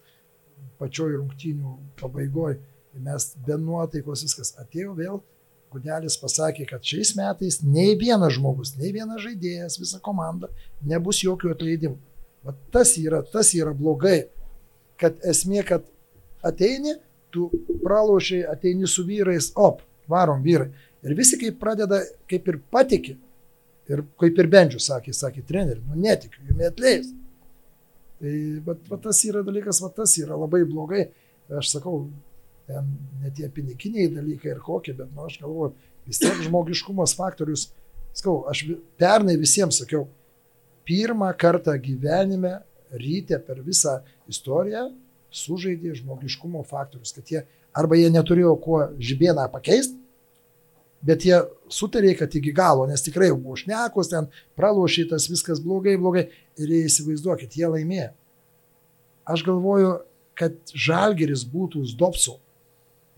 pačioj rungtynių pabaigoje. Mes be nuotaikos viskas atėjo vėl. Gudelis pasakė, kad šiais metais nei vienas žmogus, nei vienas žaidėjas, visa komanda nebus jokių atleidimų. Bet tas yra, tas yra blogai, kad esmė, kad ateini, tu pralošiai, ateini su vyrais, op, varom vyrai. Ir visi kaip pradeda, kaip ir patikė, ir kaip ir Bendžius sakė, sakė treneri, nu netikiu, jums atleis. Tai bet, bet tas yra dalykas, bet tas yra labai blogai. Aš sakau, ne tie piniginiai dalykai ir kokie, bet nu, aš galvoju, vis tiek žmogiškumas faktorius. Skau, aš pernai visiems sakiau, pirmą kartą gyvenime ryte per visą istoriją sužaidė žmogiškumo faktorius, kad jie arba jie neturėjo kuo žibieną pakeisti, bet jie sutarė, kad iki galo, nes tikrai buvo šnekos, ten pralošytas, viskas blogai, blogai ir jie įsivaizduokit, jie laimėjo. Aš galvoju, kad Žalgeris būtų Zdopsu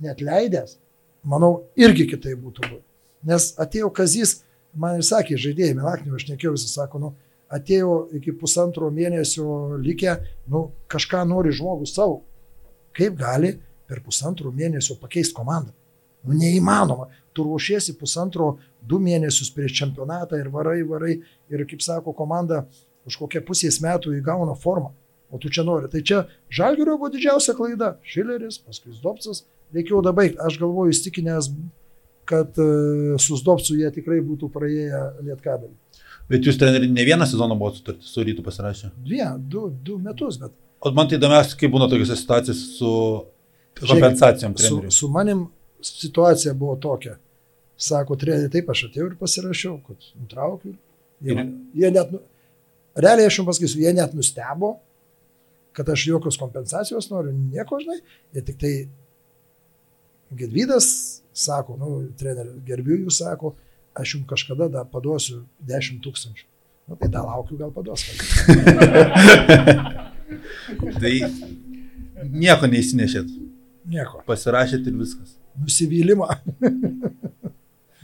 net leidęs, manau, irgi kitai būtų buvę. Nes atėjo Kazys, man ir sakė, žaidėjai, Melakniu, aš nekėjau, jis sako, nu, atėjo iki pusantro mėnesio likę, nu, kažką nori žmogus savo. Kaip gali per pusantro mėnesio pakeisti komandą? Nu, neįmanoma. Tu ruošiesi pusantro, du mėnesius prieš čempionatą ir varai, varai. Ir kaip sako, komanda už kokią pusės metų įgauna formą. O tu čia nori. Tai čia Žalgirio buvo didžiausia klaida. Šileris, paskui Zdopcas. Reikėjo dabaigti. Aš galvoju, įstikinęs, kad uh, su Zdopcu jie tikrai būtų praėję lietkabelį. Bet jūs treneri ne vieną sezoną buvo sutartį su rytų pasirašę? Dvie, du, du metus, bet. O man tai įdomiausia, kaip būna tokiuose situacijose su kompensacijom Su, treneriui. su manim situacija buvo tokia. Sako, treneri, taip aš atėjau ir pasirašiau, kad nutraukiu. Jie, man- jie net, nu- realiai aš jums pasakysiu, jie net nustebo, kad aš jokios kompensacijos noriu, nieko, žinai, jie tik tai Gedvydas sako, nu, treneri, gerbiu jūs, sako, aš jums kažkada dar paduosiu 10 tūkstančių. Nu, tai dar laukiu, gal paduos. <laughs> Tai nieko neįsinešėt. Nieko. Pasirašėt ir viskas. Nusivylimą. <laughs>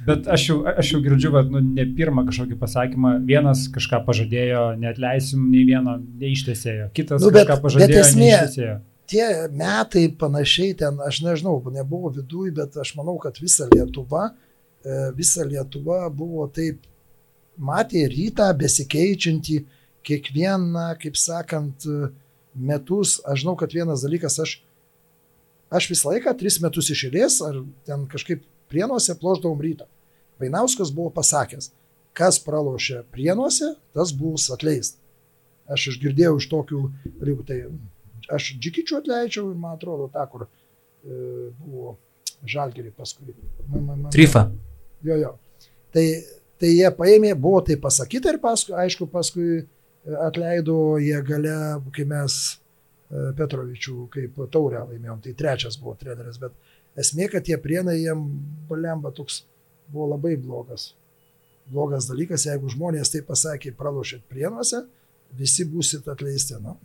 Bet aš jau, aš jau girdžiu, kad nu, ne pirmą kažkokį pasakymą, vienas kažką pažadėjo, neatleisim nei vieno, neištesėjo, kitas Nu, bet- kažką bet pažadėjo, esmė- neištesėjo. tie metai panašiai ten, aš nežinau, nebuvo viduje, bet aš manau, kad visa Lietuva, e, visa Lietuva buvo taip, matė rytą besikeičiantį kiekvieną, kaip sakant, metus. Aš žinau, kad vienas dalykas, aš, aš visą laiką, tris metus išėlės, ar ten kažkaip prienuose ploždavom rytą. Vainauskas buvo pasakęs, kas pralošė prienuose, tas bus atleistas. Aš išgirdėjau iš tokių dalykų, tai aš džikičių atleidžiau ir man atrodo tą, kur e, buvo žalgerį paskui. Man- man- man- Trifa. Jo, jo. Tai, tai jie paėmė, buvo tai pasakyta ir paskui, aišku, paskui e, atleido jie gale, kai mes e, Petrovičių kaip taurę laimėjom, tai trečias buvo treneris, bet esmė, kad tie prienai jiem balemba toks buvo labai blogas. Blogas dalykas, jeigu žmonės tai pasakė, pralošėt prienuose, visi būsit atleisti. Nu.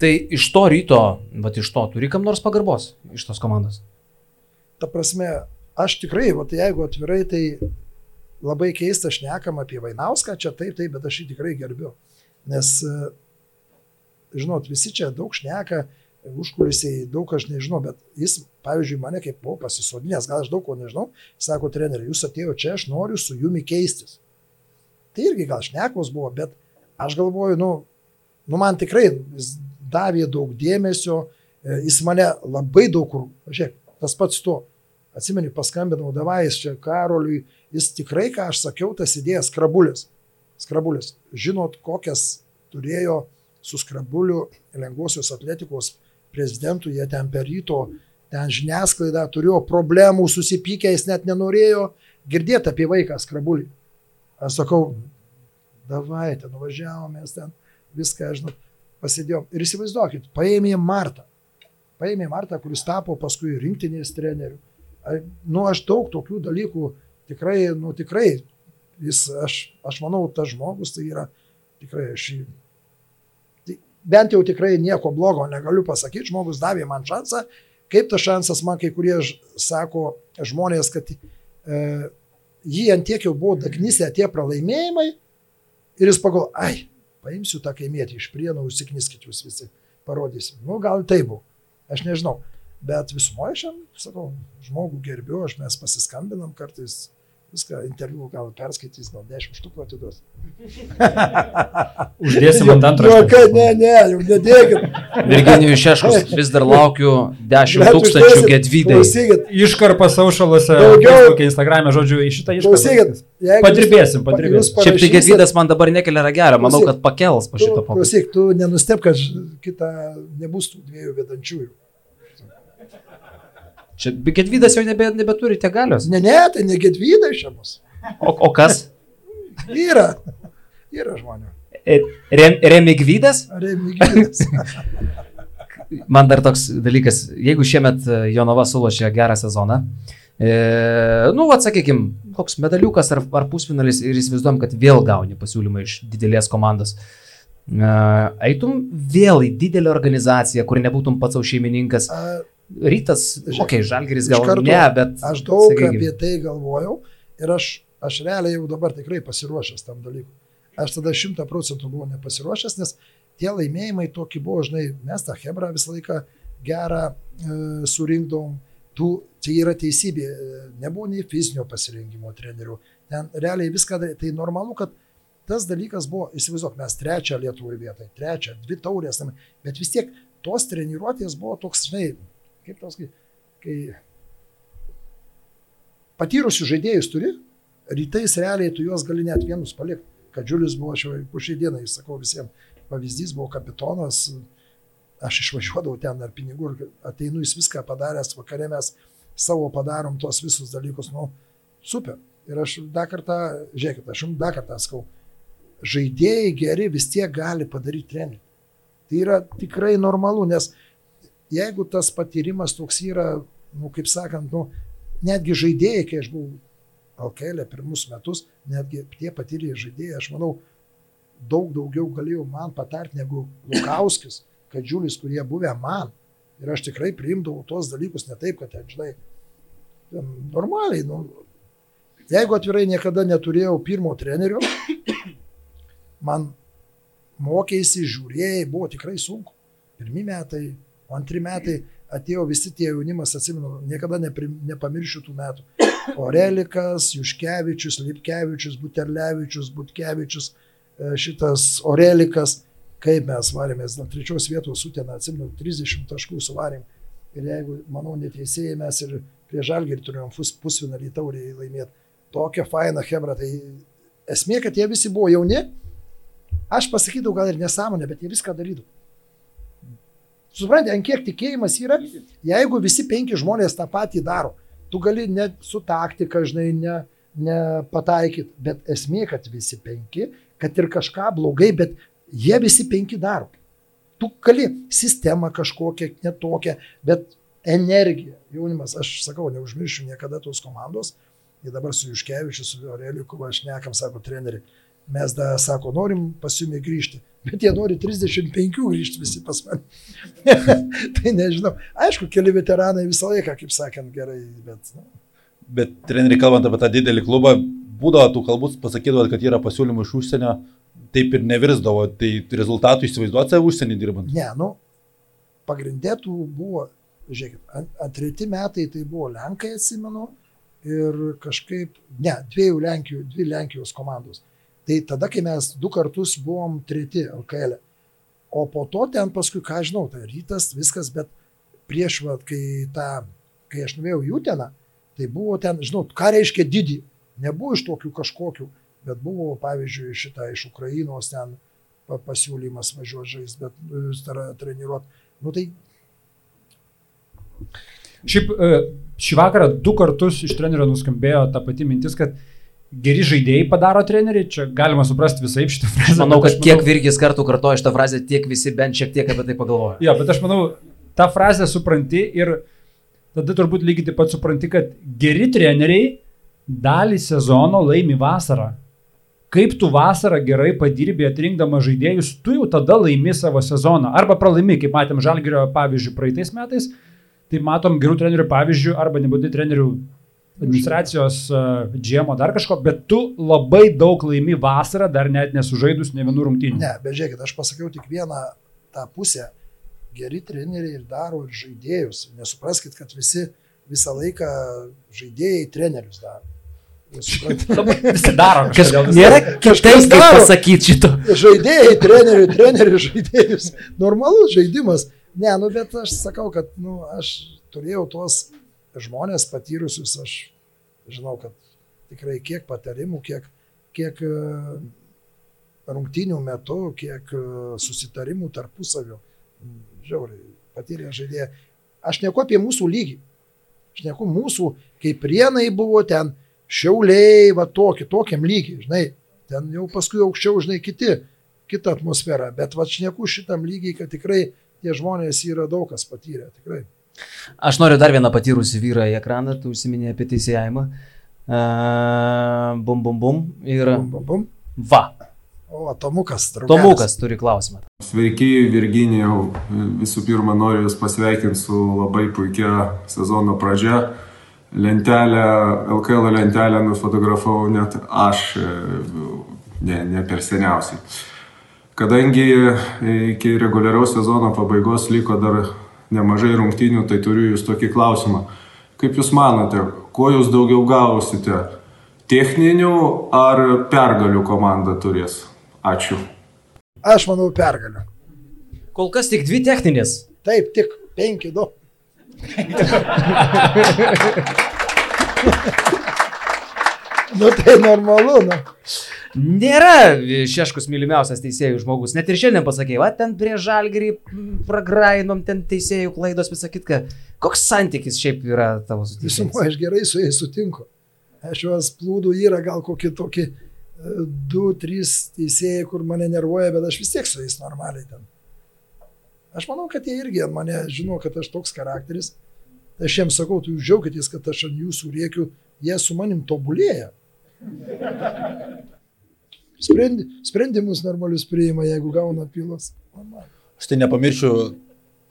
Tai iš to ryto, va iš to, turi kam nors pagarbos iš tos komandos. ta prasme, aš tikrai, va, tai jeigu atvirai, tai labai keista šnekam apie Vainauską, čia taip, taip, bet aš jį tikrai gerbiu. Nes, žinot, visi čia daug šneka, užkulisiai daug aš nežinau, bet jis, pavyzdžiui, mane kaip buvo pasisodinęs, gal aš daug ko nežinau, sako treneri, jūs atėjo čia, aš noriu su jumi keistis. Tai irgi gal šnekos buvo, bet aš galvoju, nu, nu man tikrai jis davė daug dėmesio, e, jis mane labai daug kur, žiūrėk, tas pats tu, atsimeni, paskambinau davais čia Karoliui, jis tikrai, ką aš sakiau, tas idėjas skrabulis. Skrabulis. Žinot, kokias turėjo su skrabuliu lengvosios atletikos prezidentų, jie ten per ryto, ten žiniasklaida turėjo problemų, susipykę, jis net nenorėjo girdėti apie vaiką skrabulį. Aš sakau, davai, ten nuvažiavom, mes ten viską, žinot, pasidėjom. Ir įsivaizduokit, paėmė Martą. Paėmė Martą, kuris tapo paskui rinktinės treneriu. Nu, aš daug tokių dalykų tikrai, nu, tikrai, jis, aš, aš manau, tas žmogus tai yra tikrai, aš jį, bent jau tikrai nieko blogo negaliu pasakyti, žmogus davė man šansą, kaip tas šansas man kai kurie sako žmonės, kad e, jį antiek jau buvo dagnysę tie pralaimėjimai ir jis pagal, ai, paimsiu tą kaimietį iš prienų, užsikniskit jūs visi, parodysim. Nu, gal tai buvo, aš nežinau. Bet visumoje šiam, sakau, žmogų gerbiu, aš mes pasiskambinam kartais, viską interviu gal perskaitys, gal dešimt štukų atiduos. <laughs> Uždėsim ant antro. Jo, kad ne, ne, jau nedėkit. Virginijus Šeškus, <laughs> vis dar laukiu 10 Bet tūkstančių gedvydai. Iškarpa saušalose, Daugiau- Instagram'e, žodžiu, į šitą iškarpą. Padirbėsim, padirbėsim. Šiaip tai gedvydas man dabar nekelia ragelio, manau, kad pakels po šito Tu, pokalbio. klausyk, tu nenustep, kad kita nebus tų dviejų vedančiųjų. Čia gedvydas jau nebe, nebeturi tiek galios. Ne, ne, tai ne gedvydai čia bus. O, o kas? Yra. Yra žmonių. E, Rem, Remigvydas? Remigidas. <laughs> Man dar toks dalykas, jeigu šiemet e, Jonava sulošė gerą sezoną, e, nu, atsakykim, koks medaliukas ar, ar pusfinalis ir įsivaizduom, kad vėl gauni pasiūlymą iš didelės komandos. E, eitum vėl į didelę organizaciją, kur nebūtum pats savo šeimininkas. A, Rytas, okei, okay, žalgeris gal karto ne, bet... Aš daug sakykim, apie tai galvojau ir aš, aš realiai jau dabar tikrai pasiruošęs tam dalykui. Aš tada šimta procentų buvau nepasiruošęs, nes tie laimėjimai tokie buvo, žinai, mes tą Hebrą visą laiką gerą e, surinkdom. Tu, tai yra teisybė, e, nebuvo nei fizinio pasirinkimo trenerių. Ten realiai viską, tai normalu, kad tas dalykas buvo, įsivaizduok, mes trečią Lietuvoje vietą, trečią, dvi taurės, bet vis tiek tos treniruotės buvo toks, žinai, kaip tos, kai, kai patyrusių žaidėjus turi, rytais realiai tu juos gali net vienus palikti. Kad Džiulis buvo po šiai dienai, sakau visiems, pavyzdys buvo kapitonas, aš išvažiuodavau ten ar pinigų ateinu, jis viską padaręs, vakare mes savo padarom tos visus dalykus, nu, super. Ir aš dar kartą, žiūrėkit, aš jums dar kartą sakau, žaidėjai geri vis tiek gali padaryti trenerių. Tai yra tikrai normalu, nes jeigu tas patyrimas toks yra, nu, kaip sakant, nu, netgi žaidėjai, kai aš buvau LKL pirmus metus, netgi tie patyrę žaidėjai, aš manau, daug daugiau galėjau man patarti negu Lukauskis, Kadžiulis, kurie buvę man. Ir aš tikrai priimdavau tuos dalykus ne taip, kad ten, žinai, ten normaliai. Nu, jeigu atvirai niekada neturėjau pirmo trenerio, man mokėsi, žiūrėjai, buvo tikrai sunku. Pirmi metai, o antri metai atėjo visi tie jaunimas, atsimenu, niekada nepri, nepamiršiu tų metų. Orelikas, Juškevičius, Lipkevičius, Buterlevičius, Butkevičius, e, šitas Orelikas kaip mes varėmės nuo trečios vietos sutėną, atsimenu, 30 taškų suvarėm. Ir jeigu, manau, neteisėjai mes ir prie žalgirį turėjom pus, pusvinalį taurį laimėti. Tokia faina hebra. Tai esmė, kad jie visi buvo jauni. Aš pasakydavau gal ir nesąmonę, bet jie viską darydavo. Suprantate, ant kiek tikėjimas yra, jeigu visi penki žmonės tą patį daro, tu gali net su taktika, žinai, ne, nepataikyti, bet esmė, kad visi penki, kad ir kažką blogai, bet Jie visi penki daro. Tu gali sistemą kažkokią, netokią, bet energija, jaunimas, aš sakau, neužmiršiu niekada tos komandos. Ir dabar su Juškevičiu, su Aureliku, aš nekam, sako treneri, mes da, sako, norim pas jumi grįžti, bet jie nori 35 grįžti visi pas mane. <laughs> tai nežinau. Aišku, keli veteranai visą laiką, kaip sakant, gerai, bet... Nu. Bet treneri, kalbant apie tą didelį klubą, būdavo tų kalbų, pasakydavo, kad yra pasiūlymų iš užsienio, taip ir nevirsdavo, tai rezultatų įsivaizduoti save užsienį dirbant? Ne, nu, pagrindėtų buvo, žiūrėkit, antreti metai tai buvo Lenkai, atsimenu, ir kažkaip, ne, dviejų Lenkijų, dvi Lenkijos komandos. Tai tada, kai mes du kartus buvom treti LKL. E. O po to ten paskui, ką žinau, tai rytas, viskas, bet prieš, va, kai, ta, kai aš nuvėjau jų teną, tai buvo ten, žinau, ką reiškia didį. Nebuvo iš tokių kažkokių bet buvo, pavyzdžiui, šitą iš Ukrainos ten pasiūlymas važiuoti žaisti, bet nu, treniruoti. Nu, tai... Šiaip e, šį vakarą du kartus iš trenerio nuskambėjo ta pati mintis, kad geri žaidėjai padaro treneriai, čia galima suprasti visai šitą frazę. Manau, kad kiek manau... Virgis kartų kartoja šitą frazę, tiek visi bent šiek tiek apie tai pagalvoja. Jo, bet aš manau, tą frazę supranti ir tada turbūt lygiai taip pat supranti, kad geri treneriai dalį sezono laimi vasarą kaip tu vasarą gerai padirbė atrinkdama žaidėjus, tu jau tada laimi savo sezoną. Arba pralaimi, kaip matėm Žalgirio pavyzdžių praeitais metais, tai matom gerų trenerių pavyzdžių, arba nebūdai trenerių administracijos uh, džiemo dar kažko, bet tu labai daug laimi vasarą, dar net nesužaidus ne vienų rungtynių. Ne, bet žiūrėkit, aš pasakiau tik vieną tą pusę. Geri treneriai ir daro ir žaidėjus. Nesupraskite, kad visi visą laiką žaidėjai trenerius daro. <laughs> Visi daro kažką. Nėra kitaip kaip pasakyti šito. Žaidėjai, trenerių, trenerių, žaidėjus. Normalus žaidimas. Ne, nu bet aš sakau, kad nu, aš turėjau tuos žmonės patyrusius, aš žinau, kad tikrai kiek patarimų, kiek, kiek e, rungtinių metų, kiek e, susitarimų tarpusavio. Žiauriai, patyrė žaidėjai. Aš neku apie mūsų lygį. Aš neku mūsų, kaip prienai buvo ten šiauliai, va tokį, tokiam lygiai, žinai, ten jau paskui aukščiau, žinai, kiti, kita atmosfera, bet va šneku šitam lygiai, kad tikrai tie žmonės yra daug kas patyrę, tikrai. Aš noriu dar vieną patyrusį vyrą į ekraną, tu užsiminė apie teisėjimą. Uh, bum, bum, bum. Ir... Bum, bum, bum. Va. O, Tomukas, draugas. Tomukas turi klausimą. Sveiki, Virginijau. Visų pirma, noriu Jūs pasveikinti su labai puikia sezono pradžia lentelę, LKL lentelę nufotografavau net aš, e, ne, ne per seniausiai. Kadangi iki reguliaraus sezono pabaigos liko dar nemažai rungtynių, tai turiu jūs tokį klausimą. Kaip jūs manote, kuo jūs daugiau gausite? Techninių ar pergalių komanda turės? Ačiū. Aš manau pergalių. Kol kas tik dvi techninės. Taip, tik penki, du <laughs> nu tai normalu, nu. Nėra Šeškus mylimiausias teisėjų žmogus. Net ir šiandien pasakė, va ten prie žalgerį pragrainom, ten teisėjų klaidos, visą kitką. Koks santykis šiaip yra tavo su Visumo teisėjais? aš gerai su jais sutinku. Aš juos plūdų yra gal kokį tokį e, du, trys teisėjai, kur mane nervuoja, bet aš vis tiek su jais normaliai ten. Aš manau, kad jie irgi mane žino, kad aš toks charakteris. Tai aš jiems sakau, tu jūs džiaugitės, kad aš ant jūsų rėkiu, jie su manim tobulėja. <laughs> Sprendi, sprendimus normalius priima, jeigu gauna. Normaliai. Aš tai nepamiršiu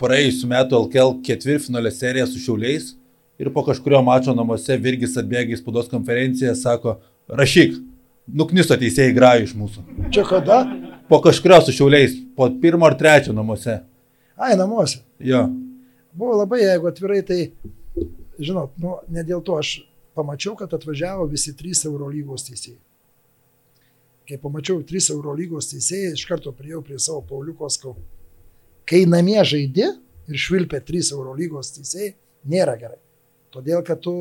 praėjusiu metu LKL ketvirtfinalio seriją su Šiauliais ir po kažkurio mačo namuose Virgis atbėga į spaudos konferenciją, sako, rašyk, nuknisto teisėjai grajų iš mūsų. Čia kada? Po kažkurio su Šiauliais, po pirmo ar trečio namuose. Ai, namuose. Jo. Buvo labai, jeigu atvirai, tai, žinot, nu, ne dėl to aš pamačiau, kad atvažiavo visi trys Eurolygos teisėjai. Kai pamačiau trys Eurolygos teisėjai, iš karto priejau prie savo Pauliuko skau. Kai namie žaidži ir švilpia trys Eurolygos teisėjai, nėra gerai. Todėl, kad tu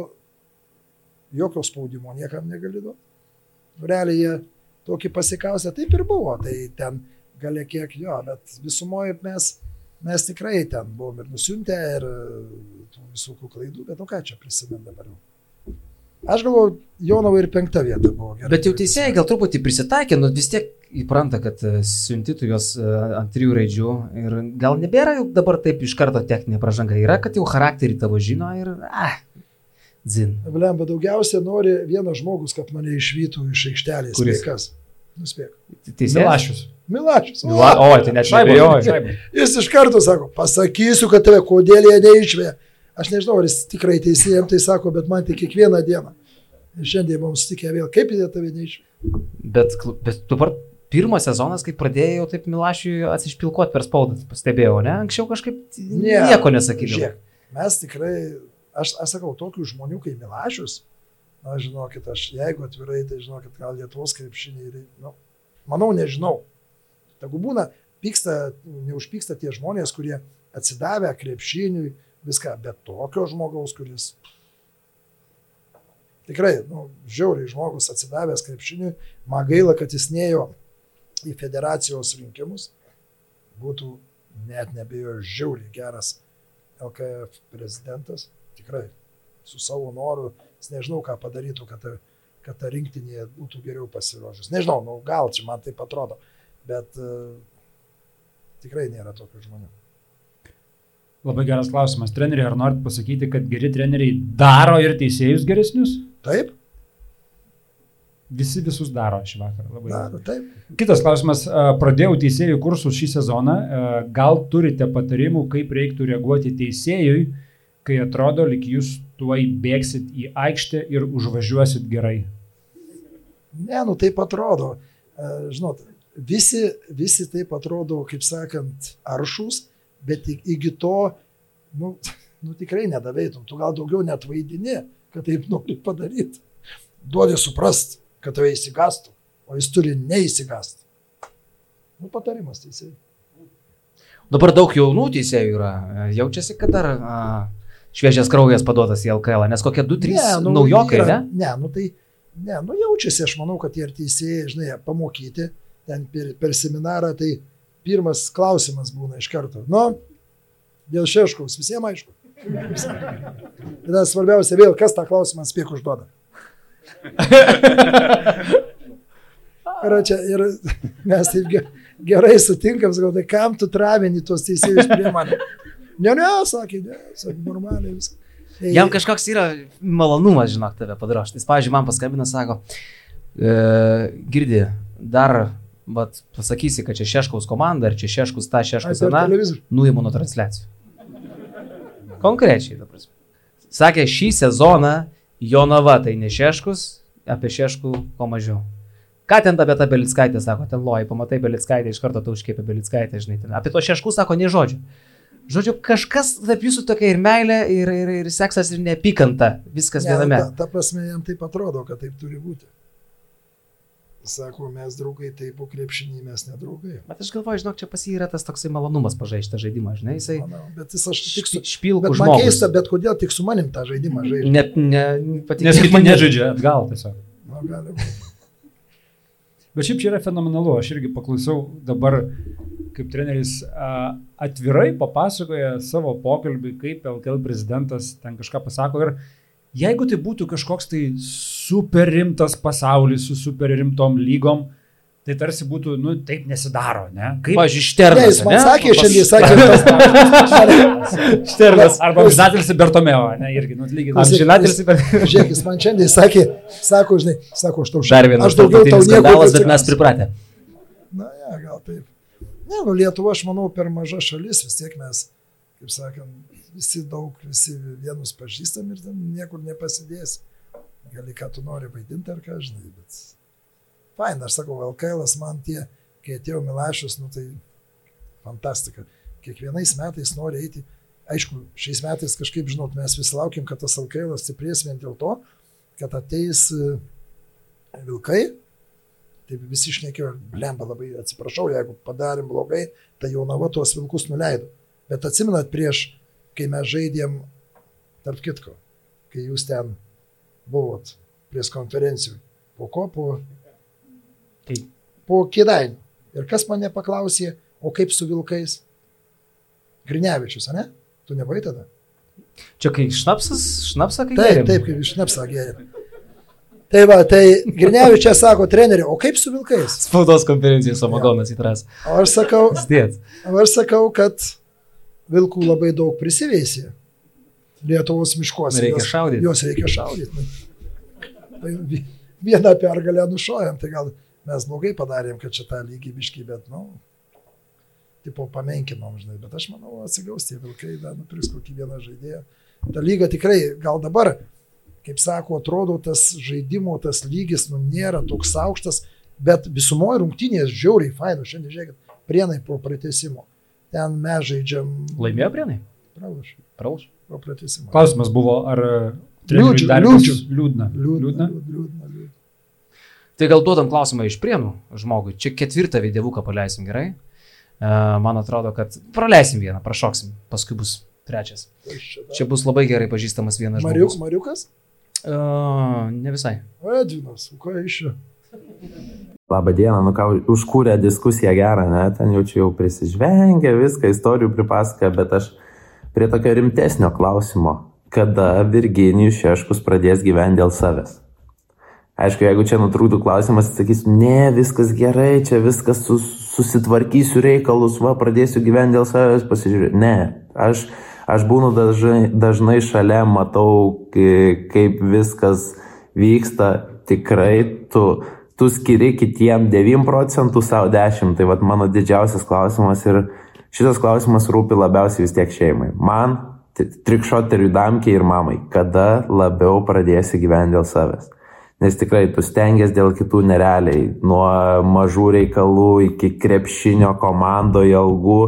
jokio spaudimo niekam negali duoti. Realiai jie tokį pasikausę, taip ir buvo. Tai ten galia kiek jo, bet visumoje mes mes tikrai ten buvom ir nusiuntę, ir tų visokių klaidų, bet nu ką čia prisimenu dabar jau. Aš galvoju, Jonavo ir penkta vieta buvo gerai. Bet jau teisėjai gal truputį prisitaikė, nu vis tiek įpranta, kad e, siuntytų juos e, ant trijų raidžių ir gal nebėra jau dabar taip iš karto techninė pražanga. Yra, kad jau charakterį tavo žino ir, ah, dzin. Blemba daugiausia nori vienas žmogus, kad mane išvytų iš aikštelės. Kuris? Kas? Nuspėk. Teisėjas? Milašius. Milačius. O, Mila- O, tai net neabejoju. Jis iš karto sako, pasakysiu, kad tave kodėl jie neišvė. Aš nežinau, ar jis tikrai teisėjams tai sako, bet man tai kiekvieną dieną. Ir šiandien mums sutikę vėl, kaip jie tave neišvė. Bet, bet dabar pirmas sezonas, kai pradėjau taip Milašiui atsišpilkuoti per spaudą, pastebėjau, ne? Anksčiau kažkaip Ne, nieko nesakydavau. Žiūrėk, mes tikrai, aš, aš sakau, tokių žmonių kaip Milašius, na, žinokit, aš jeigu atvirai, tai žinokit, gal Lietuvos krepšiniai, ir, nu, manau, nežinau. Tegu būna, pyksta, neužpyksta tie žmonės, kurie atsidavę krepšiniui, viską, bet tokio žmogaus, kuris tikrai, nu, žiauriai žmogus atsidavęs krepšiniui, man gaila, kad jis neėjo į federacijos rinkimus, būtų net nebejoju žiauriai geras LKF prezidentas, tikrai su savo noru, jis nežinau, ką padarytų, kad ta, kad ta rinktinė būtų geriau pasiruošus. Nežinau, nu, gal čia man tai atrodo, bet uh, tikrai nėra tokių žmonių. Labai geras klausimas. Treneriai, ar norit pasakyti, kad geri treneriai daro ir teisėjus geresnius? Taip, Visi visus daro šį vakarą. Labai. daro, taip. Kitas klausimas. Pradėjau teisėjų kursus šį sezoną. Gal turite patarimų, kaip reiktų reaguoti teisėjui, kai atrodo, lik jūs tuoj bėgsit į aikštę ir užvažiuosit gerai? Ne, nu taip atrodo. Žinot, visi, visi taip atrodo, kaip sakant, aršus, bet iki to, nu, nu tikrai nedaveitum. Tu gal daugiau net vaidini, kad taip nori padaryti. Duodi suprast, kad tave įsigastų, o jis turi neįsigasti. Nu, patarimas teisėjai. Dabar daug jaunų teisėjų yra. Jaučiasi, kad dar a, šviežias kraujas paduotas į LKL, nes kokie 2-3 nu, naujokai, yra- ne? Ne, nu tai, ne, nu jaučiasi, aš manau, kad tie ir teisėjai, žinai, pamokyti, ten per, per seminarą, tai pirmas klausimas būna iš karto. Nu, dėl šeškaus, visiems aišku. Tada svarbiausia vėl, kas tą klausimą spėk užduoda. Ir, čia, ir mes taip ge- gerai sutinkam, sakau, tai kam tu travini tuos teisėjus prie manęs? Ne, ne, sakė, ne, sakė, normaliai viskas. Tai- Jam kažkoks yra malonumas, žinok, tave padrašti. Jis, pavyzdžiui, man paskambina, sako, e, girdi, dar, bet pasakysi, kad čia Šeškaus komanda, ar čia Šeškus ta, Šeškus ana, televizorių. nuimu nuo transliacijų. Konkrečiai, ta prasme. Sakė, šį sezoną Jonava tai ne Šeškus, apie Šeškų ko mažiau. Ką ten apie tą Belickaitę sako, ten loji, pamatai Belickaitę, iš karto tau užkėpė Belickaitę, žinai, ten. apie to Šeškų sako, nei žodžio. Žodžiu, kažkas tarp jūsų tokia ir meilė, ir, ir, ir seksas, ir neapykanta, viskas Ne, viename. Ta, ta prasme, jam taip atrodo, kad taip turi būti. Sako, mes draugai, taip po krepšinį mes nedraugai. Bet aš galvoju, žinok, čia pas jį yra tas toksai malonumas pažaisti tą žaidimą, žinai, jisai Manau, bet jis aš tik su... špilkų Bet man keista, bet kodėl tik su manim tą žaidimą žaidžia? Ne, ne, Nes kiti nežaidžia atgal tiesiog. Nu, gali būti. <laughs> Bet šiaip čia yra fenomenalu, aš irgi paklausiau dabar, kaip treneris a, atvirai papasakoja savo pokalbį, kaip LKL prezidentas ten kažką pasako ir jeigu tai būtų kažkoks tai super rimtas pasaulis su super rimtom lygom, tai tarsi būtų, nu, taip nesidaro, ne? Kaip Pavyzdžiui, Ne, Šternas. jis man ane? sakė, šiandien sakė, Šternas <laughs> arba Amžinatelis Bertomeo, ne, irgi, nu, lygiai. Klausyk, Amžinatelis Bertomeo. Žiūrėk, jis man šiandien sakė, sako, žinai, sako, aš tau Dar vienas aš daugiau tau tarptautinis nieko skandalas, bet mes pripratę. Na, ja, gal taip. Ne, nu Lietuva, aš manau, per maža šalis, vis tiek mes, kaip sakant, visi daug, visi vienus pažįstam ir ten niekur nepasidės. Gali, ką tu nori vaidinti ar ką, žinai, bet... Fain, aš sakau, LKL man tie, kai atėjo Milašius, nu tai fantastika. Kiekvienais metais nori eiti. Aišku, šiais metais kažkaip, žinot, mes vis laukiam, kad tas LKL stiprės vien dėl to, kad ateis e, vilkai, Taip visi išnekėjo, blemba labai atsiprašau, jeigu padarėm blogai, tai jaunava tuos vilkus nuleido. Bet atsimenat prieš, kai mes žaidėm, tarp kitko, kai jūs ten buvot prie konferencijų, po ko, po, Kai? po kėdainių. Ir kas mane paklausė, o kaip su vilkais? Grinevičius, ne? Tu nebuvai tada? Čia kai šnapsas, šnapsą kai Taip, geriam? taip, kaip iš nepsa gėrė. Tai va, tai Grinevičius sako, treneri, o kaip su vilkais? Spaudos konferencijai Samagonas įtras. O aš sakau, Sdėt. O aš sakau, kad vilkų labai daug prisiveisė Lietuvos miškuose. Reikia Jos- šaudyt. Jos reikia šaudyti. Tai vi- vieną pergalę nušojam, tai gal mes blogai padarėm, kad šitą lygį biškį, bet, nu, tipo pamenkinom, žinai, bet aš manau, atsigaus tie vilkai, dar nupirks kokį vieną žaidėją. Ta lyga tikrai, gal dabar, kaip sako, atrodo, tas žaidimo, tas lygis, nu, nėra toks aukštas, bet visumoje rungtynės žiauriai fainų, šiandien žiūrėkit, prienai po pratesimo. Ten mes žaidžiam. Laimėjo prienai? Pralaš, Pralaš. Po pratesimo. Klausimas buvo, ar Liūdžiu, dar liūdžiu. liūdna. Liūdna. Liūdna. liūdna, liūdna. Tai gal duodam klausimą iš prienų žmogui. Čia ketvirtą videovuką paleisim gerai. Uh, man atrodo, kad praleisim vieną, prašoksim, paskui bus trečias. Čia bus labai gerai pažįstamas vienas Mariuk, žmogus. Mariukas? Uh, ne visai. Edvinas, ką iš čia? Labą dieną, nu ką, užkūrė diskusiją gerą, ne, ten jau čia jau prisižvengia, viską istorijų pripasakoja, bet aš prie tokio rimtesnio klausimo, kada Virginijus Šeškus pradės gyventi dėl savęs. Aišku, jeigu čia nutrūktų klausimas, sakysiu, ne, viskas gerai, čia viskas sus, susitvarkysiu reikalus, va, pradėsiu gyventi dėl savęs, pasižiūrėti. Ne, aš, aš būnu dažnai, dažnai šalia, matau, kai- kaip viskas vyksta, tikrai tu, tu skiri kitiem 9 procentų, savo 10, tai vad mano didžiausias klausimas ir šitas klausimas rūpi labiausiai vis tiek šeimai. Man, trikšoteriui damkiai ir mamai, kada labiau pradėsi gyventi dėl savęs. Nes tikrai tu stengiasi dėl kitų nerealiai, nuo mažų reikalų iki krepšinio komandoje algų,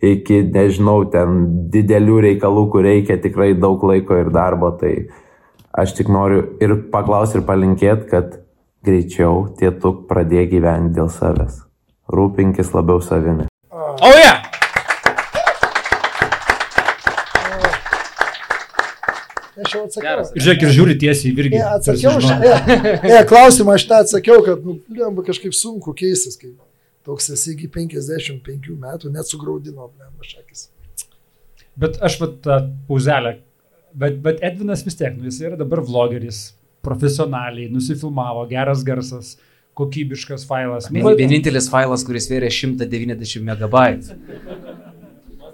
iki, nežinau, ten didelių reikalų, kur reikia tikrai daug laiko ir darbo. Tai aš tik noriu ir paklausti ir palinkėti, kad greičiau tėtuk pradėk gyventi dėl savęs. Rūpinkis labiau savimi. O, oh, yeah! Aš jau atsakiau. Žiūrėk, ir žiūri tiesiai į Ne, Virginijų. atsakiau, aš, <laughs> ne, ne, klausimą aš tą atsakiau, kad, nu, blemba, kažkaip sunku keistis, kai toks esi iki 55 metų, net sugraudino, blemba, šakis. Bet aš pat tą pauzelę. Bet, bet Edvinas vis tiek, nu, jis yra dabar vlogeris, profesionaliai, nusifilmavo, geras garsas, kokybiškas failas. Nu, Vienintelis failas, kuris vėrė 190 megabaitų.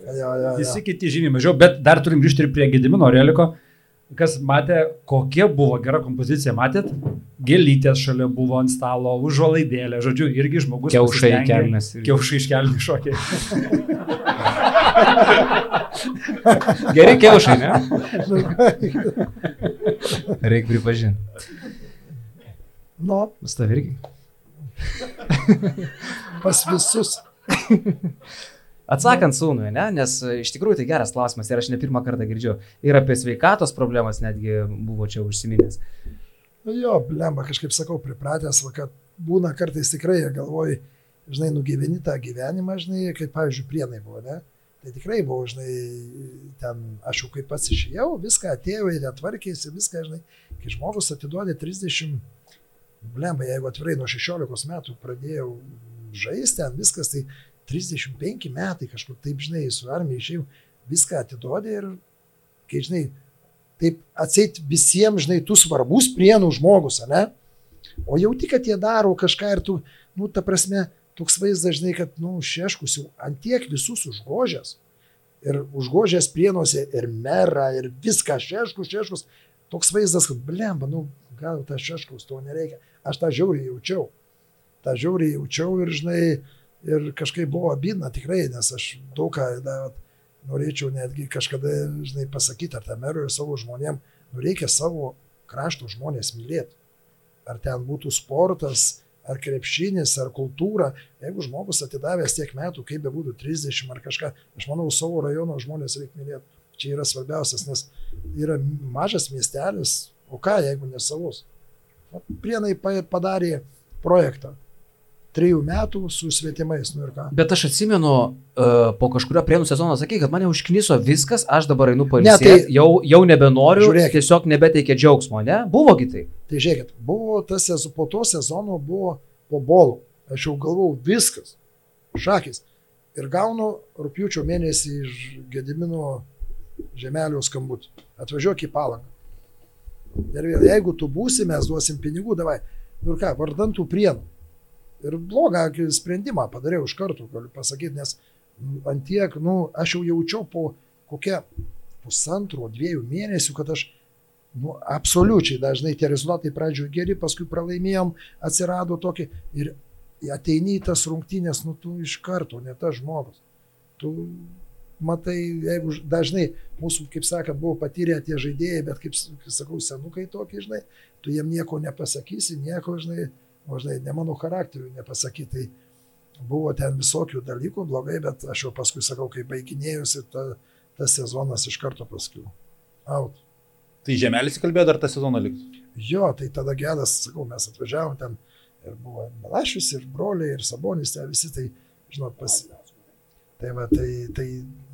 Ja, ja, ja. Visi kiti žymiai mažiau, bet dar turim grįžti ir prie Gedimino Reliko. Kas matė, kokia buvo gera kompozicija, matėt? Gelytės šalia buvo ant stalo, užuolaidėlė, žodžiu, irgi žmogus. Kiaušai irgi. Kiaušai iškelni šokiai. <laughs> Geri kiaušai, ne? Reikia pripažinti. Nu, Pas tavai irgi. pas visus. <laughs> Atsakant sūnui, ne? nes e, iš tikrųjų tai geras klausimas ir aš ne pirmą kartą girdžiu. Ir apie sveikatos problemas netgi buvo čia užsiminęs. Nu jo, blemba, kažkaip sakau, pripratęs, va, kad būna kartais tikrai, galvoji, žinai, nugyveni tą gyvenimą, žinai, kaip, pavyzdžiui, prienai buvo, ne? Tai tikrai buvo, žinai, ten, aš jau kaip pats išėjau, viską atėjau ir atvarkėsi, viską, žinai, kai žmogus atiduodė 30 Blemba, jeigu atvirai nuo 16 metų pradėjau žaisti ten viskas, tai 35 metai kažkur taip, žinai, su armija išėjau, viską atidodė ir, kai žinai, taip atseit visiems, žinai, tu svarbus prienų žmogus, ne? O jau tik, kad jie daro kažką ir tu, nu, ta prasme, toks vaizdas, žinai, kad, nu, šeškus jau antiek visus užgožęs. Ir užgožęs prienuose ir merą, ir viską šeškus, šeškus. Toks vaizdas, kad, blemba, nu, gal tas šeškus, to nereikia. Aš tą žiauriai jaučiau. tą žiauriai jaučiau ir, žinai, ir kažkaip buvo abina tikrai, nes aš daug ką da, norėčiau netgi kažkada, žinai, pasakyti, ar tam merui ir savo žmonėm, nu reikia savo krašto žmonės mylėti. Ar ten būtų sportas, ar krepšinis, ar kultūra, jeigu žmogus atidavęs tiek metų, kaip be būtų 30 ar kažką, aš manau, savo rajono žmonės reikia mylėti. Čia yra svarbiausias, nes yra mažas miestelis, o ką jeigu ne savus. Prienai padarė projektą trijų metų su svetimais. Nu Bet aš atsimenu, uh, po kažkurio prienų sezono sakai, kad mane užkniso viskas, aš dabar einu pailsėti, ne, tai, jau, jau nebenoriu, žiūrėkit, tiesiog nebeteikia džiaugsmo, ne? Buvo kitai. Tai žiūrėkit, buvo tas sezonas, po to sezono buvo po bolų. Aš jau galvau, viskas, šakis. Ir gaunu rūpiučio mėnesį iš Gedimino žemelio skambutį. Atvažiuok į palangą. Ir vėl, jeigu tu būsi, mes duosim pinigų, davai. Nu ir ką, vardantų prienų Ir blogą sprendimą padariau iš karto, galiu pasakyti, nes antiek, nu, aš jau jaučiau po kokią pusantro, dviejų mėnesių, kad aš, nu, absoliučiai dažnai tie rezultatai pradžioje geri, paskui pralaimėjom, atsirado tokie ir ateini į tas rungtynės, nu, tu iš karto, ne tas žmogus. Tu matai, jeigu dažnai mūsų, kaip sakant, buvo patyrę tie žaidėjai, bet, kaip, kaip sakau, senukai tokie, žinai, tu jiem nieko nepasakysi, nieko, žinai, žinai, ne mano charakteriu nepasakyti. Tai buvo ten visokių dalykų blogai, bet aš jau paskui sakau, kai baiginėjusi, ta, tas sezonas iš karto paskui. Out. Tai žemelis kalbėjo dar tą sezoną likti? Jo, tai tada gedas, sakau, mes atvažiavom ten ir buvo Malašius, ir broliai, ir Sabonis, ten visi tai, žinot, pas... Tai va, tai, tai,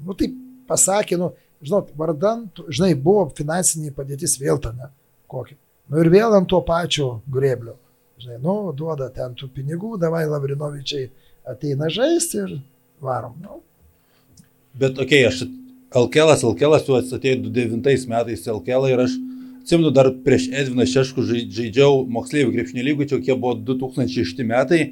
nu, tai pasakė, nu, žinot, vardant, žinai, buvo finansinė padėtis vėl tame, kokia. Nu ir vėl ant to pačio greblio. Žinai, nu, duoda ten tų pinigų, davai Lavrinovičiai ateina žaisti ir varom. Nu. Bet, okei, okay, aš Alkelas, Alkelas, tu atėjai 2009 metais Alkelą ir aš atsimenu dar prieš Edviną Šeškų žaidžiau moksleivių krepšinį lygų, čia kokie buvo 2006 metai.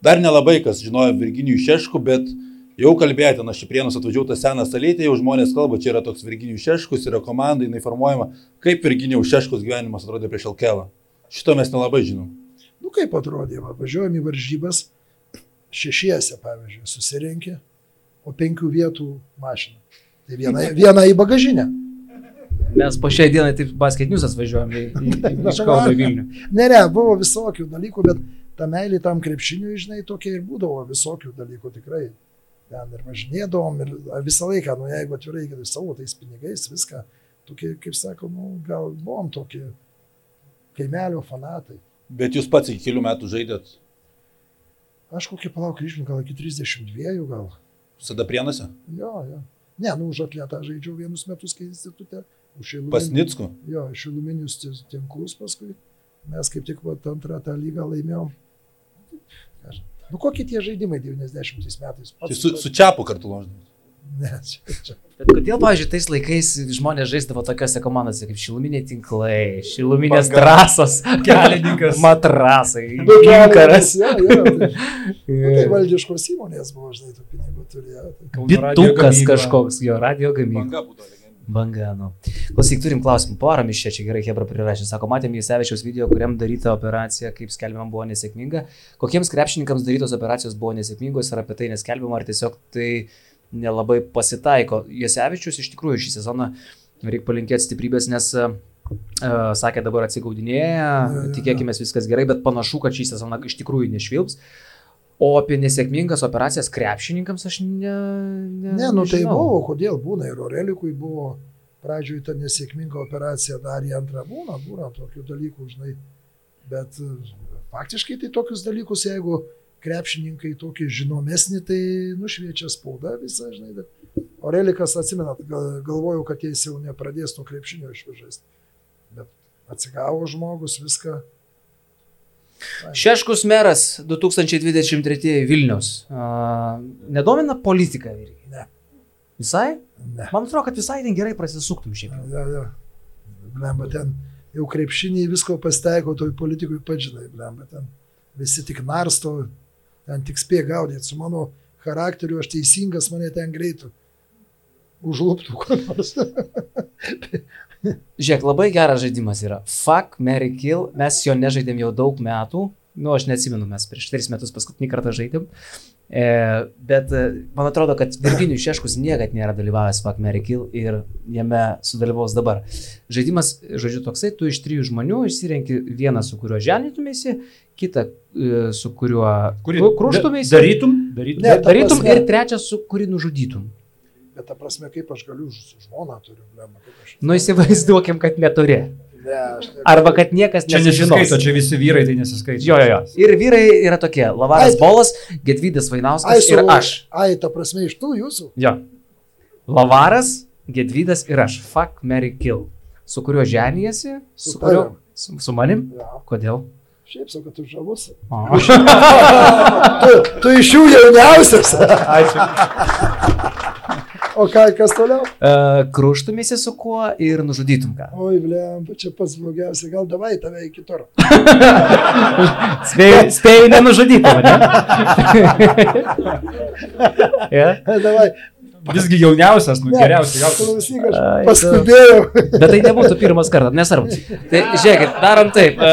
Dar nelabai kas žinojo Virginijų Šeškų, bet jau kalbėjote, aš į Prienus atvažiavau tą seną salytę, jau žmonės kalba, čia yra toks Virginijų Šeškus, yra komanda, jinai formuojama. Kaip Virginijų Šeškus gyvenimas atrodė prieš Alkelą? Šito mes nelabai žinom. Nu kaip atrodė, va, važiuojam į varžybas, šešiese, pavyzdžiui, susirinkė, o penkių vietų mašina. Tai viena, viena į bagažinę. Mes po šiai dienai taip basketinius atvažiuojam į, į, į <laughs> Kauno Vilnių. Ne, ne, buvo visokių dalykų, bet ta meilė tam krepšiniui, žinai, tokia ir būdavo visokių dalykų tikrai. Ten ir važinėdavom, ir visą laiką, nu jeigu atvirai, kad savo tais pinigais viską, tokie, kaip sako, nu, gal buvom tokie kaimelio fanatai. Bet jūs pats iki kelių metų žaidėt? Aš kokį palauk kryžmį, gal iki 32 gal. Visada prienuose? Jo, jo. Ne, nu už atletą žaidžiau vienus metus, kai institutė. Pas Nicku? Jo, šiluminius tinklus paskui. Mes kaip tik vat, antrą tą lygą laimėjom. Nu kokie tie žaidimai 90 metais? Pats, tai su, su Čiapu kartu loždavai? Ne, čia, čia. Bet kodėl, pavyzdžiui, tais laikais žmonės žaisdavo tokiose komandose kaip šiluminiai tinklai, šiluminės trasos, <laughs> kelininkas, matrasai, ginkaras. Ja, ja, tai, <laughs> nu, tai valdiškos įmonės buvo, žinai, tų pinigų turėjo. Bitukas kažkoks, jo, radio gamyba. Banga, nu. Klausyk, turim klausimą. Porą iš čia, čia gerai Hebra prirašė. Sako, matėme Įsevičiaus video, kuriam daryta operacija, kaip skelbiam, buvo nesėkminga. Kokiems krepšininkams darytos operacijos buvo nesėkmingos, ar apie tai neskelbiam, ar tiesiog tai nelabai pasitaiko. Jasevičius iš tikrųjų šį sezoną reikia palinkėti stiprybės, nes uh, sakė dabar atsigaudinėja, tikėkime viskas gerai, bet panašu, kad šį sezoną iš tikrųjų nešvilps. O apie nesėkmingas operacijas krepšininkams aš ne. Ne, ne nu tai buvo, kodėl būna ir Orelikui buvo pradžioje ta nesėkminga operacija, dar į antrą būna, būna tokių dalykų, žinai. Bet faktiškai tai tokius dalykus, jeigu uh, krepšininkai tokie žinomesni, tai nušviečia spauda visą, žinai. Bet Orelikas, atsimenat, galvojau, kad jis jau nepradės to krepšinio išvažiuoti. Bet atsigavo žmogus, viską. Šeškus meras 2023 Vilnius. Uh, nedomina politika, vyrai? Ne. Visai? Ne. Man atrodo, kad visai ten gerai prasisuktum šiaip. Ja, ja. Blemba, ten jau krepšinį visko pasitaiko, toj politikui pažinai, blemba, ten visi tik narsto, ten tik spėja gaudyti. Su mano charakteriu aš teisingas, mane ten greitų. Užluptų kur nors. <laughs> Žiūrėk, labai geras žaidimas yra. Fuck, Mary Kill. Mes jo nežaidėm jau daug metų. Nu, aš neatsimenu, mes prieš 3 metus paskutinį kartą žaidėm. E, bet e, man atrodo, kad Virginijus Šeškus niekada nėra dalyvavęs Fuck, Mary Kill ir jame sudalyvaus dabar. Žaidimas, žodžiu, toksai, tu iš trijų žmonių išsirenki vieną, su kuriuo ženytumėsi, kitą, e, su kuriuo kru- kruštumėsi. Darytum? Darytum. Ne, darytum prasme- ir trečią, su kurį nužudytum. Bet ta prasme, kaip aš galiu su žmona turiu, aš. Nu įsivaizduokim, kad neturi. Ne, aš. Arba kad niekas Čia nesiskaito, čia visi vyrai tai nesiskaito. Jo, jo, jo. Ir vyrai yra tokie. Lavaras Ai. Bolas, Gedvydas Vainauskas Ai, su, ir aš. Ai, ta prasme, iš tų jūsų. Jo. Lavaras, Gedvydas ir aš. Fuck, Mary Kill. Su kuriuo ženijasi? Su Su kuriuo? Su, su manim? Ja. Kodėl? Šiaip sakau, kad tu žavus. <laughs> Tu, tu iš jų jauniausias. Ačiū. O ką, kas toliau? Uh, Kruštumėsi su kuo ir nužudytum ką? Oi, blem, čia pats blogiausia. Gal davai tave į kitur. <laughs> Spėjai, spėjai nenužudyti mane. yeah? <laughs> <laughs> Davai. Visgi jauniausias, nu aš Ai, paskubėjau. Bet tai nebūtų pirmas kartas, nesvarbu. Tai žiūrėkit, darom taip. Uh, uh,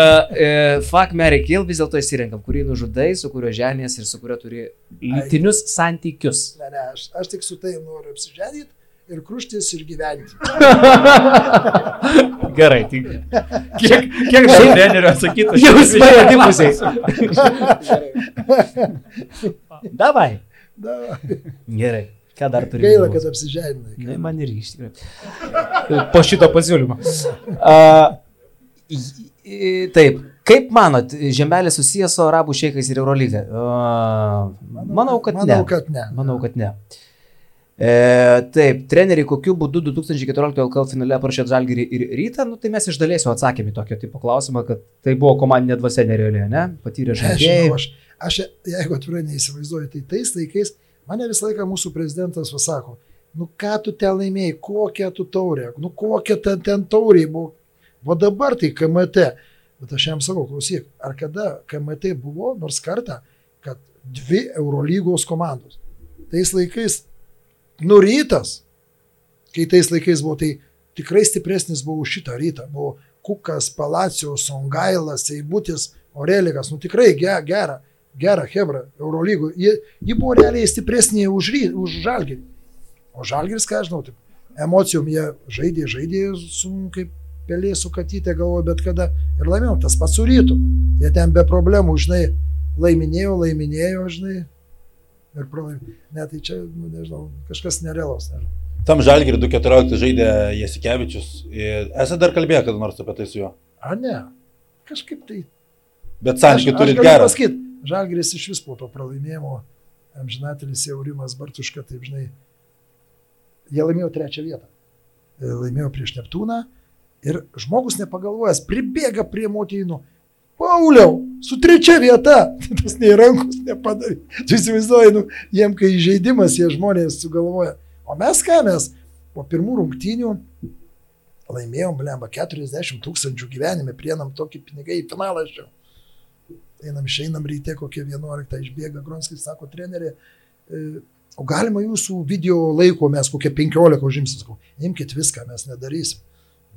fuck, Mary Kill vis dėlto įsirenkam, kurį nužudai, su kuriuo ženės ir su kuriuo turi lytinius santykius. Ne, ne, aš, aš tik su tai noriu apsižadėti ir kruštis ir gyventi. <laughs> Gerai, tai Kiek, kiek dar trenerių atsakytų? jausmai abipusiai. Davai. Da, Gerai. Ką dar turi? gaila, kad apsižadinai. Ne, man ir iš tikrųjų. Po šito pasiūlymo. Uh, taip. Kaip manot, Žemelis susijęs su Arabų šeikais ir Eurolyga? Uh, manau, kad manau, ne. kad ne. Manau, kad ne. E, taip, treneriai, kokiu būdu 2014 LKL finale parašėt Žalgirį ir Rytą, nu, tai mes iš dalies jau atsakėme tokio tipo klausimą, kad tai buvo komandinė dvasia nerealiai, ne? Patyrė žaidėjai. aš, aš, jeigu atvirai neįsivaizduoju, tai tais laikais mane visą laiką mūsų prezidentas pasako, nu ką tu ten laimėjai, kokią tu taurę, nu kokia ten, ten taurė buvo. O dabar tai KMT. Bet aš jam sakau, klausyk, ar kada KMT buvo nors kartą, kad dvi Eurolygos komandos. Tais laikais nurytas, kai tais laikais buvo, tai tikrai stipresnis buvo už šitą rytą. Buvo Kukas, Palacijos, Songailas, Eibutis, Orelikas, nu tikrai ge- gera, gera Hebra, Eurolygų. Ji, ji buvo realiai stipresnė už, už Žalgirį. O Žalgiris, ką aš žinau, taip, emocijom jie žaidė, žaidė su kaip pelė su katytė galvoju, bet kada ir laimėjom, tas pats su rytu. Jie ten be problemų, žinai, laiminėjo, laiminėjo, žinai, ir pralaimėjo. Ne, tai čia, nu, nežinau, kažkas nerealaus. Nežinau. Tam žalgirį 2.14 žaidė Jasikevičius. Esate dar kalbėję kada nors apie tai su juo? A ne, kažkaip tai. Bet santykių turit gerą. pasakyti, Žalgris iš vis po to pralaimėjimo, amžinatelis Jaurimas Bartuška, taip žinai, jie laimėjo trečią vietą. E, Laimėjo prieš Neptūną ir žmogus nepagalvojęs pribėga prie motinų. Pauliau, su trečia vieta, <laughs> tas nei rankos nepadarė. Tu įsivaizduoji, nu, jiem kai žaidimas, jie žmonės sugalvoja. O mes ką mes? Po pirmų rungtynių laimėjom, blemba, 40 tūkstančių gyvenime, prienam tokį pinigai į finalą aš jau. Einam, išeinam ryte, kokie 11 išbėga Gronskis, sako trenerė, e, o galima jūsų video laiko, mes kokie 15 užimsim, sakau, imkite viską, mes nedarysim.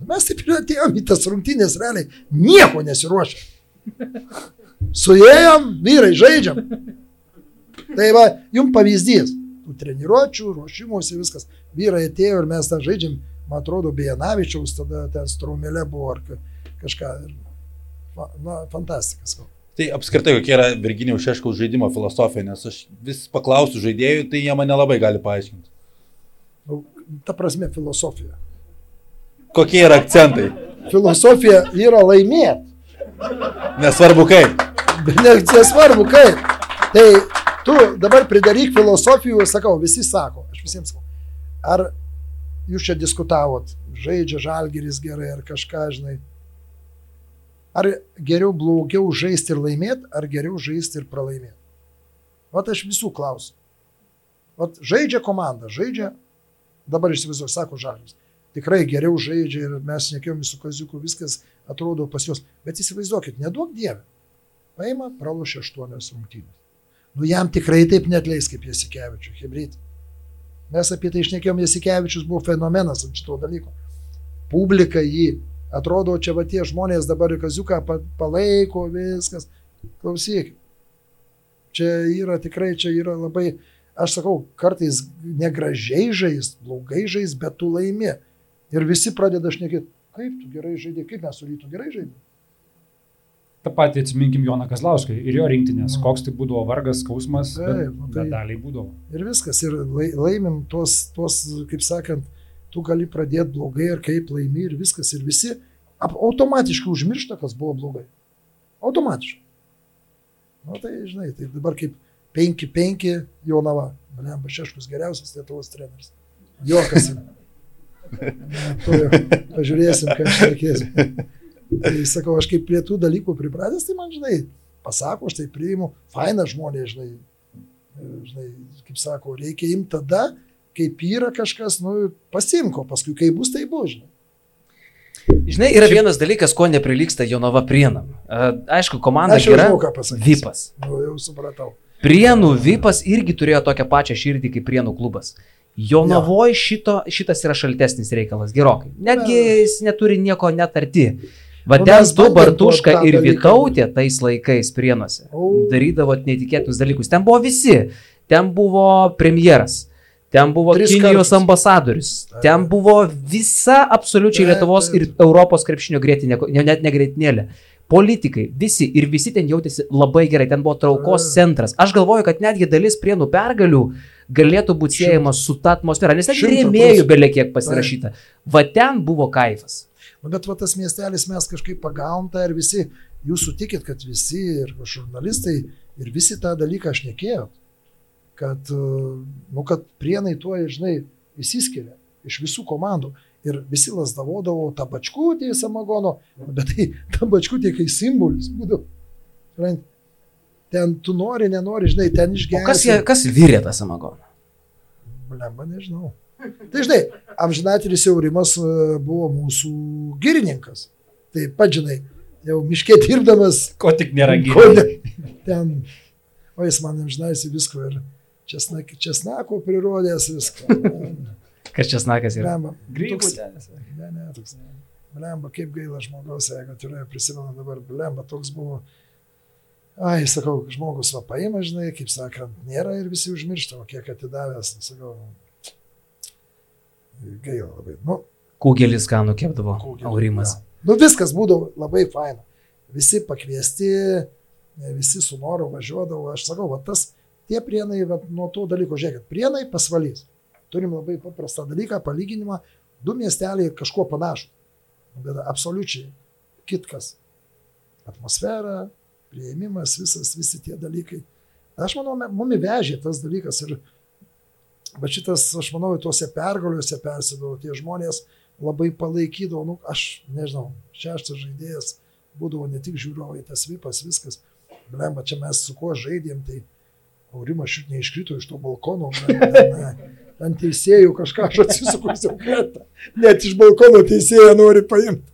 Nu, Mes taip ir atėjom į tas rungtynės realiai, nieko nesiruošę. Suėjom, vyrai, žaidžiam. Tai va, jums pavyzdys. Tų treniruočių, ruošimuose viskas. Vyrai atėjo ir mes ten žaidžiam, man atrodo, Bijanavičiaus, tada ten straumelė buvo ar ka- kažką. Ir, va, na, fantastikas. Tai apskritai, kokia yra Virginijaus Šeškaus žaidimo filosofija, nes aš vis paklausiu žaidėjų, tai jie man nelabai gali paaiškinti. Nu, ta prasme, filosofija. Kokie yra akcentai? Filosofija yra laimėti. Nesvarbu kaip. <laughs> Ne- Nesvarbu, kaip. Tai tu dabar pridaryk filosofijų, sakau, visi sako, aš visiems sakau. Ar jūs čia diskutavot, žaidžia žalgeris gerai ar kažką, žinai. Ar geriau blogiau žaisti ir laimėti, ar geriau žaisti ir pralaimėti? Vat aš visų klausiu. Vat žaidžia komanda, žaidžia, dabar įsivaizduoju, sako Žalis. Tikrai geriau žaidžia ir mes nekėjom su Kaziuku, viskas atrodo pas juos. Bet įsivaizduokit, neduok Dievę. Paima, pralošia aštuonios rungtynės. Nu jam tikrai taip netleis kaip Jasikevičių, Hebryt. Mes apie tai išnekėjom, Jasikevičius buvo fenomenas ant šito dalyko. Publika jį, atrodo, čia va tie žmonės dabar Kaziuką pa- palaiko, viskas. Klausyk. Čia yra tikrai, čia yra labai, aš sakau, kartais negražiai žais, blogai žais, bet tu laimi. Ir visi pradeda šnekėti, kaip tu gerai žaidži, kaip mes su rytu gerai žaidžiame. Ta pati atsiminkim Joną Kazlauską ir jo rinktinės, koks tai būdavo vargas, skausmas, bet, Taip, nu tai- bet daliai būdavo. Ir viskas, ir lai- laimim tuos, tuos, kaip sakant, tu gali pradėti blogai ir kaip laimi ir viskas. Ir visi automatiškai užmiršta, kas buvo blogai. Automatiškai. Na nu, tai, žinai, tai dabar kaip 5-5 Jonava. Blemba Šeškus geriausias Lietuvos treneris. Jokas. Pažiūrėsim, ką aš reikėsiu. Tai sakau, aš kaip prie tų dalykų pripratęs, tai man, žinai, pasako, aš tai priimu, faina žmonės, žinai, žinai, kaip sako, reikia imti tada, kaip yra kažkas, nu, pasimko, paskui kai bus, tai bus, žinai. Žinai, yra vienas dalykas, ko neprilyksta Jonava Prienam. Aišku, komanda Aš pasakysiu. Vipas. Nu, jau supratau. Prienų Vipas irgi turėjo tokią pačią širdį kaip Prienų klubas. Jonavoje šito, šitas yra šaltesnis reikalas, gerokai. Netgi jis neturi nieko netarti. Nu, Vadens mes du Bartuška ir. Vytautė tais laikais Prienuose. Darydavo neįtikėtinus dalykus. Ten buvo visi. Ten buvo premjeras. Ten buvo Tris Kinijos kartus. ambasadorius. Ten buvo visa absoliučiai Lietuvos ir Europos krepšinio grėtinė, ne- net negreitinėlė. Politikai, visi ir visi ten jautėsi labai gerai, ten buvo traukos centras. Aš galvoju, kad netgi dalis prienų pergalių galėtų būti siejama su ta atmosfera, nes Šimtą rėmėjų procentų. beliekiek pasirašyta. Va ten buvo kaifas. Bet va tas miestelis mes kažkaip pagavom tą ir visi, jūs sutikit, kad visi ir žurnalistai ir visi tą dalyką aš nekėjau. Kad, uh, nu, kad prienai tuo, žinai, įsiskiria iš visų komandų. Ir visi lasdavodavo tą bačkutį į samagono, bet tai <laughs> ta bačkutė kaip simbolis būdavo. Ten tu nori, nenori, žinai, ten O išgelbėti. kas, jie- kas vyrė tą samagoną? Blemba, nežinau. Tai žinai, amžinatelis Jaurimas e, buvo mūsų girininkas. Tai pažinai, jau miškė dirbdamas, Ko tik nėra ne- ten, o jis man amžinaisi visko ir česnak, česnako prirodęs viską. <laughs> Kas čia snakas yra? Blemba, Grybų toks- ten. Ne, ne, toks. Blemba, kaip gaila žmogaus, jeigu turėjo prisimenu dabar, blemba, toks buvo. Ai, sakau, žmogus va paima, žinai, kaip sakant, nėra ir visi užmiršta, o kiek atidavęs, nu, sakau, gaila labai. Nu, Kūgelis ką nukepdavo, Kūgelį, Aurimas. jo. Nu, viskas būdavo labai faina. Visi pakviesti, visi su noru važiuodavo. Aš sakau, va tas, tie prienai, va, nuo to dalyko, žiūrėkit, prienai pasvalys. Turim labai paprastą dalyką, palyginimą, du miesteliai kažkuo panašus. Bet absoliučiai kitkas. Atmosfera, prieimimas, visas, visi tie dalykai. Aš manau, mumi vežė tas dalykas ir Bet šitas, aš manau, tuose pergaliuose persidavo, tie žmonės labai palaikydavo, nu, aš nežinau, šeštas žaidėjas būdavo ne tik žiūrovai, tas vipas, viskas. Blemba, čia mes su kuo žaidėm, tai Aurimas šit neiškrito iš to balkono, ten, ne, ant teisėjų kažką aš atsisukusiu kretą. Net iš balkono teisėją nori paimti.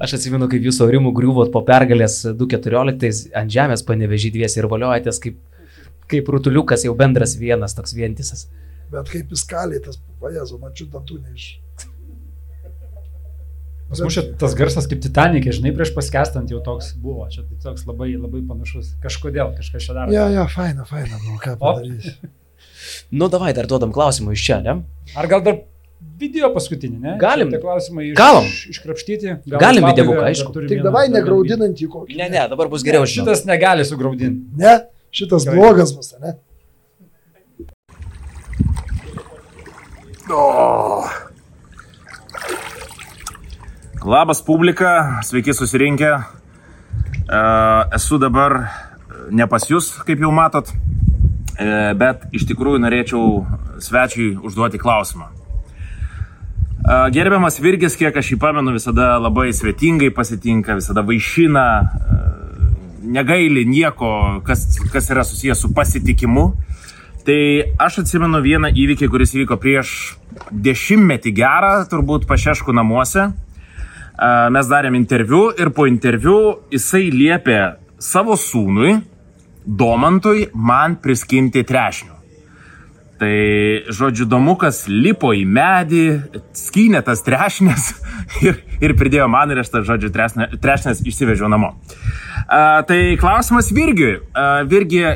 Aš atsimenu, kaip jūs Aurimų griuvot po pergalės 2.14 ant žemės panevežį dviesi ir valiojatės kaip, kaip rutuliukas jau bendras vienas, toks vientisas. Bet kaip jis kalė, tas vajezo, mačiu dantų neiš. Pas mus tas garsas kaip Titanikė, žinai, prieš paskestant jau toks buvo. Čia tai toks labai, labai panašus. Kažkodėl, kažkas čia daro. Ja, ja, faina, faina, nu ką O. padarysi. <laughs> Nu, davai, dar duodam klausimų iš čia, ne? Ar gal dar video paskutinį, ne? Galim. Tie klausimai iš, Galim. iškrapštyti. Galim videobuką, dar aišku. Tik davai negraudinant į kokį. Ne, ne, dabar bus video. geriau. Ne. Šitas negali sugraudinti. Ne, šitas Gerai. blogas bus, ne? Labas publika, sveiki susirinkę. E, Esu dabar ne pas jūs, kaip jau matot, e, bet iš tikrųjų norėčiau svečiui užduoti klausimą. Gerbiamas Virgis, kiek aš jį pamenu, visada labai svetingai pasitinka, visada vaišina, negaili nieko, kas, kas yra susijęs su pasitikimu. Tai aš atsimenu vieną įvykį, kuris įvyko prieš dešimtmetį gerą, turbūt pašeškų namuose. Mes darėm interviu ir po interviu jisai liepė savo sūnui, Domantui, man priskinti trešnių. Tai, žodžiu, domukas lipo į medį, skynė tas trešnės <laughs> ir, ir pridėjo man ir aš tas, žodžiu, trešnės išsivežiau namo. A, tai klausimas Virgiui. A, Virgi,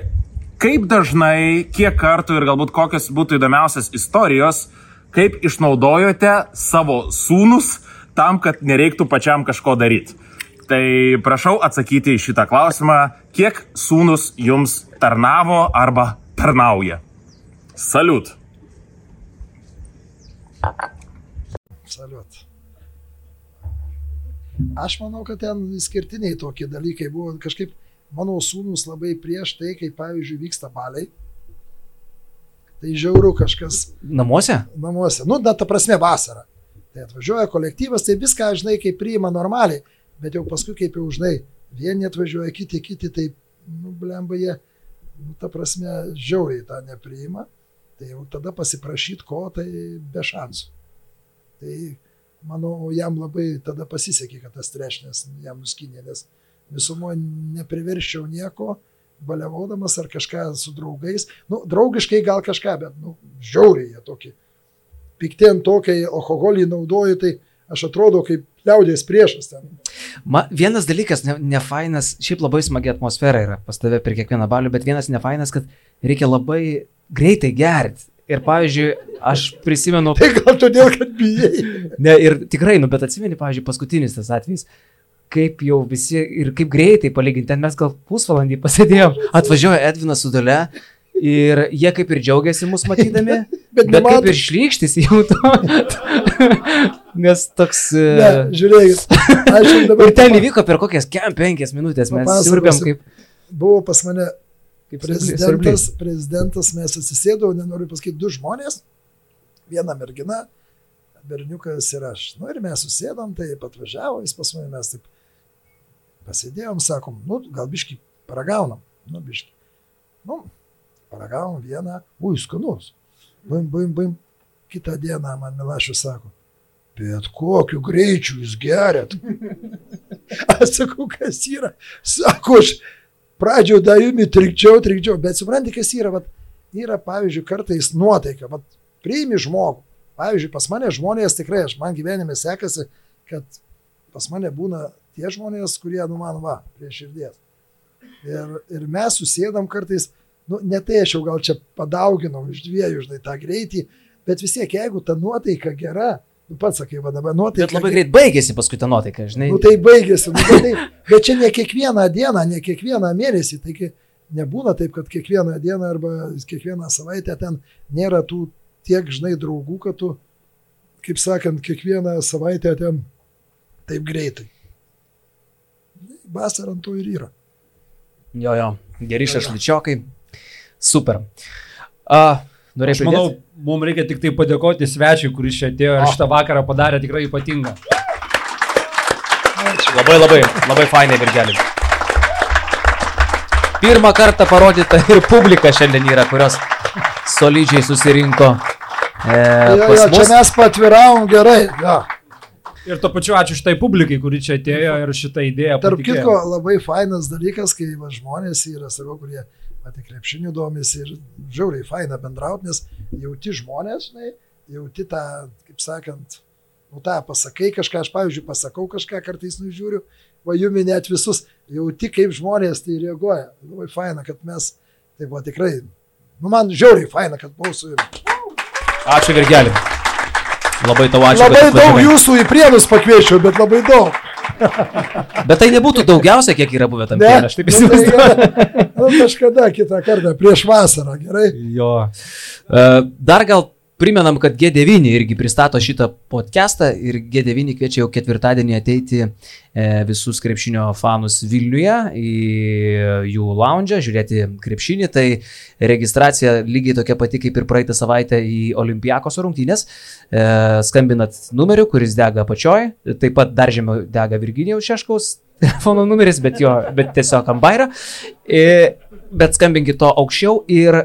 kaip dažnai, kiek kartų ir galbūt kokios būtų įdomiausias istorijos, kaip išnaudojote savo sūnus tam, kad nereiktų pačiam kažko daryti? Tai prašau atsakyti į šitą klausimą, kiek sūnus jums tarnavo arba tarnauja? Saliut. Saliut. Aš manau, kad ten skirtiniai tokie dalykai buvo. Kažkaip mano sūnus labai prieš tai, kai pavyzdžiui vyksta baliai. Tai žiauru kažkas Namuose? namuose. Nu, na, ta prasme, vasara. Tai atvažiuoja kolektyvas, tai viską, žinai, kaip priima normaliai, bet jau paskui, kaip jau, žinai, vieni atvažiuoja, kiti, kiti, tai, nu, blemba, jie, nu, ta prasme, žiauriai tą nepriima. Tai jau tada pasiprašyti ko, tai be šansų. Tai, manau, jam labai tada pasisekė, kad tas trešnės jam nuskinė, nes visumoje nepriverščiau nieko, baliavodamas ar kažką su draugais. Nu, draugiškai gal kažką, bet, nu, žiauriai jie tokie. Pikti ant to, kai alkoholį naudoju, tai aš atrodo kaip liaudės priešas ten. Ma, vienas dalykas, ne, nefainas, šiaip labai smagi atmosfera yra pas tave per kiekvieną balių, bet vienas nefainas, kad reikia labai greitai gerti. Ir pavyzdžiui, aš prisimenu... Tai gal todėl, kad bijai. Ne, ir tikrai, nu, bet atsimeni, pavyzdžiui, paskutinis tas atvejis, kaip jau visi ir kaip greitai palyginti, ten mes gal pusvalandį pasėdėjom, atvažiuoja Edvinas su dale ir jie kaip ir džiaugiasi mus matydami, <laughs> Bet bet kaip ir šlykštis jau to. <laughs> Nes toks... e, Ne, dabar Ir ten įvyko per kokias kem penkias minutės, mes siurbėm kaip... Buvo pas mane kaip prezidentas, prezidentas, mes atsisėdau, nenoriu pasakyti, du žmonės, viena mergina, berniukas ir aš. Nu ir mes susėdom, tai atvažiavo, jis pas mane, mes taip pasėdėjom, sakom, nu gal biški paragaunam, nu biški. Nu, paragavom vieną, ui, skanus. Baim, baim, baim. Kitą dieną man Milašius sako, bet kokiu greičiu jūs geriat. <laughs> Aš sakau, kas yra. Sako, aš pradžioje davimi trikdžiau, trikdžiau, bet supranti, kas yra, vat, yra, pavyzdžiui, kartais nuotaika, vat, priimi žmogų. Pavyzdžiui, pas mane žmonės tikrai, aš man gyvenime sekasi, kad pas mane būna tie žmonės, kurie, nu man va, prie širdies. Ir, ir mes susėdam kartais, nu, ne tai aš jau gal čia padauginau iš dviejų, žinai, tą greitį, bet vis tiek, jeigu ta nuotaika gera, nu pats sakai, va dabar nuotaika. Bet labai greit baigėsi paskui ta nuotaika, žinai. Nu tai baigėsi, nu, tai, bet čia ne kiekvieną dieną, ne kiekvieną mėnesį, taigi nebūna taip, kad kiekvieną dieną arba kiekvieną savaitę ten nėra tų tiek, žinai, draugų, kad tu, kaip sakant, kiekvieną savaitę ten taip greitai. Vasara ant to ir yra. Jo, jo, geri šašlyčiokai. Super. A, Aš norėčiau manau, mums reikia tik tai padėkoti svečiui, kuris čia atėjo ir šitą vakarą padarė tikrai ypatingą. Labai labai, labai fainai, Virgelį. Pirmą kartą parodyta ir publika šiandien yra, kurios solidžiai susirinko. E, Jo, jo, čia mes patviravom gerai. Jo. Ir to pačiu ačiū šitai publikai, kuri čia atėjo ir šitą idėją. Tarp patikėjo. kitko, labai fainas dalykas, kai va, žmonės yra, sakau, kurie pati krepšinių domisi ir žiauriai faina bendrauti, nes jauti žmonės, žinai, jauti tą, kaip sakant, nu tą pasakai kažką, aš pavyzdžiui pasakau kažką, kartais nužiūriu, va jumi net visus, jauti kaip žmonės tai reaguoja. Labai faina, kad mes, tai buvo tikrai, nu man žiauriai faina, kad buvau su jumis. Ačiū, Virgelį. Labai tau ačiū. Labai daug jūsų į prienus pakviečiau, bet labai daug. Bet tai nebūtų daugiausia, kiek yra buvę tam piene, aš taip nu, tai įsivaizduoju. nu, kažkada kitą kartą, prieš vasarą, gerai? Jo. E, Dar gal Primenam, kad G9 irgi pristato šitą podcastą ir G9 kviečia jau ketvirtadienį ateiti e, visus krepšinio fanus Vilniuje į jų lounge, žiūrėti krepšinį. Tai registracija lygiai tokia pati kaip ir praeitą savaitę į Olimpijakos rungtynės. E, skambinat numeriu, kuris dega apačioj, taip pat dar žemiau dega Virginijaus Šeškaus <laughs> telefono numeris, bet, jo, bet tiesiog ambaira. E, bet skambinkit to aukščiau ir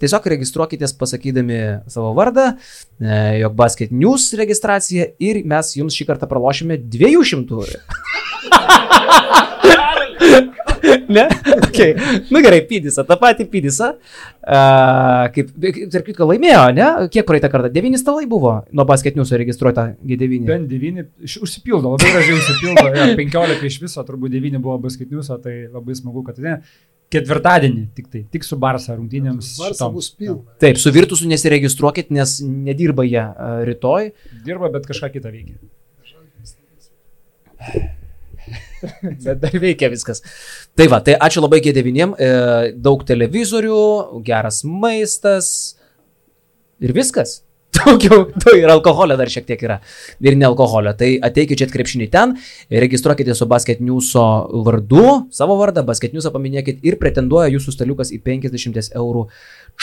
Tiesiog registruokitės pasakydami savo vardą, e, jog Basket News registracija ir mes jums šį kartą pralošime 200 eurų. <laughs> ne? Okay. Nu gerai, Pydisą, tą patį Pydisą. Uh, kaip, tarp kitko, laimėjo, ne? Kiek praeitą kartą? 9 stalai buvo nuo Basket News registruota G9. Bent 9, užsipildo, labai gražiai užsipildo. Ja, 15 iš viso, turbūt 9 buvo Basket News, tai labai smagu, kad ne. Ketvirtadienį tik tai, tik su Barsa rungtynėms. Barsa šitom. bus pilna. Taip, su Virtusu nesiregistruokit, nes nedirba jie rytoj. Dirba, bet kažką kitą veikia. <laughs> Bet dar veikia viskas. Tai va, tai ačiū labai G9, e, daug televizorių, geras maistas ir viskas. Daugiau, <laughs> tu ir alkoholio dar šiek tiek yra. Ir ne alkoholio. Tai ateikit čia krepšinį ten, registruokite su Basket News'o vardu, savo vardą, Basket News'ą paminėkit ir pretenduoja jūsų staliukas į 50 eurų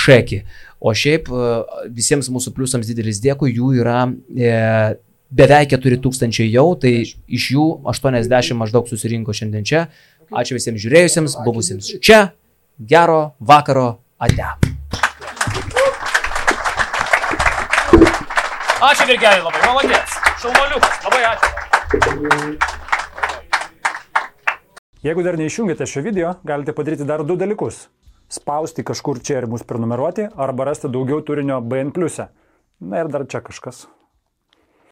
čekį. O šiaip e, visiems mūsų pliusams didelis dėkui, jų yra e, beveik 4000 jau, tai iš jų 80 maždaug susirinko šiandien čia. Ačiū visiems žiūrėjusiems, buvusiems čia. Gero vakaro, ate. Ačiū Virgeliai labai, malonės. Šalmoliukas, labai ačiū. Jeigu dar neišjungėte šio video, galite padaryti dar du dalykus. Spausti kažkur čia ir mus prenumeruoti, arba rasti daugiau turinio BN. Na ir dar čia kažkas.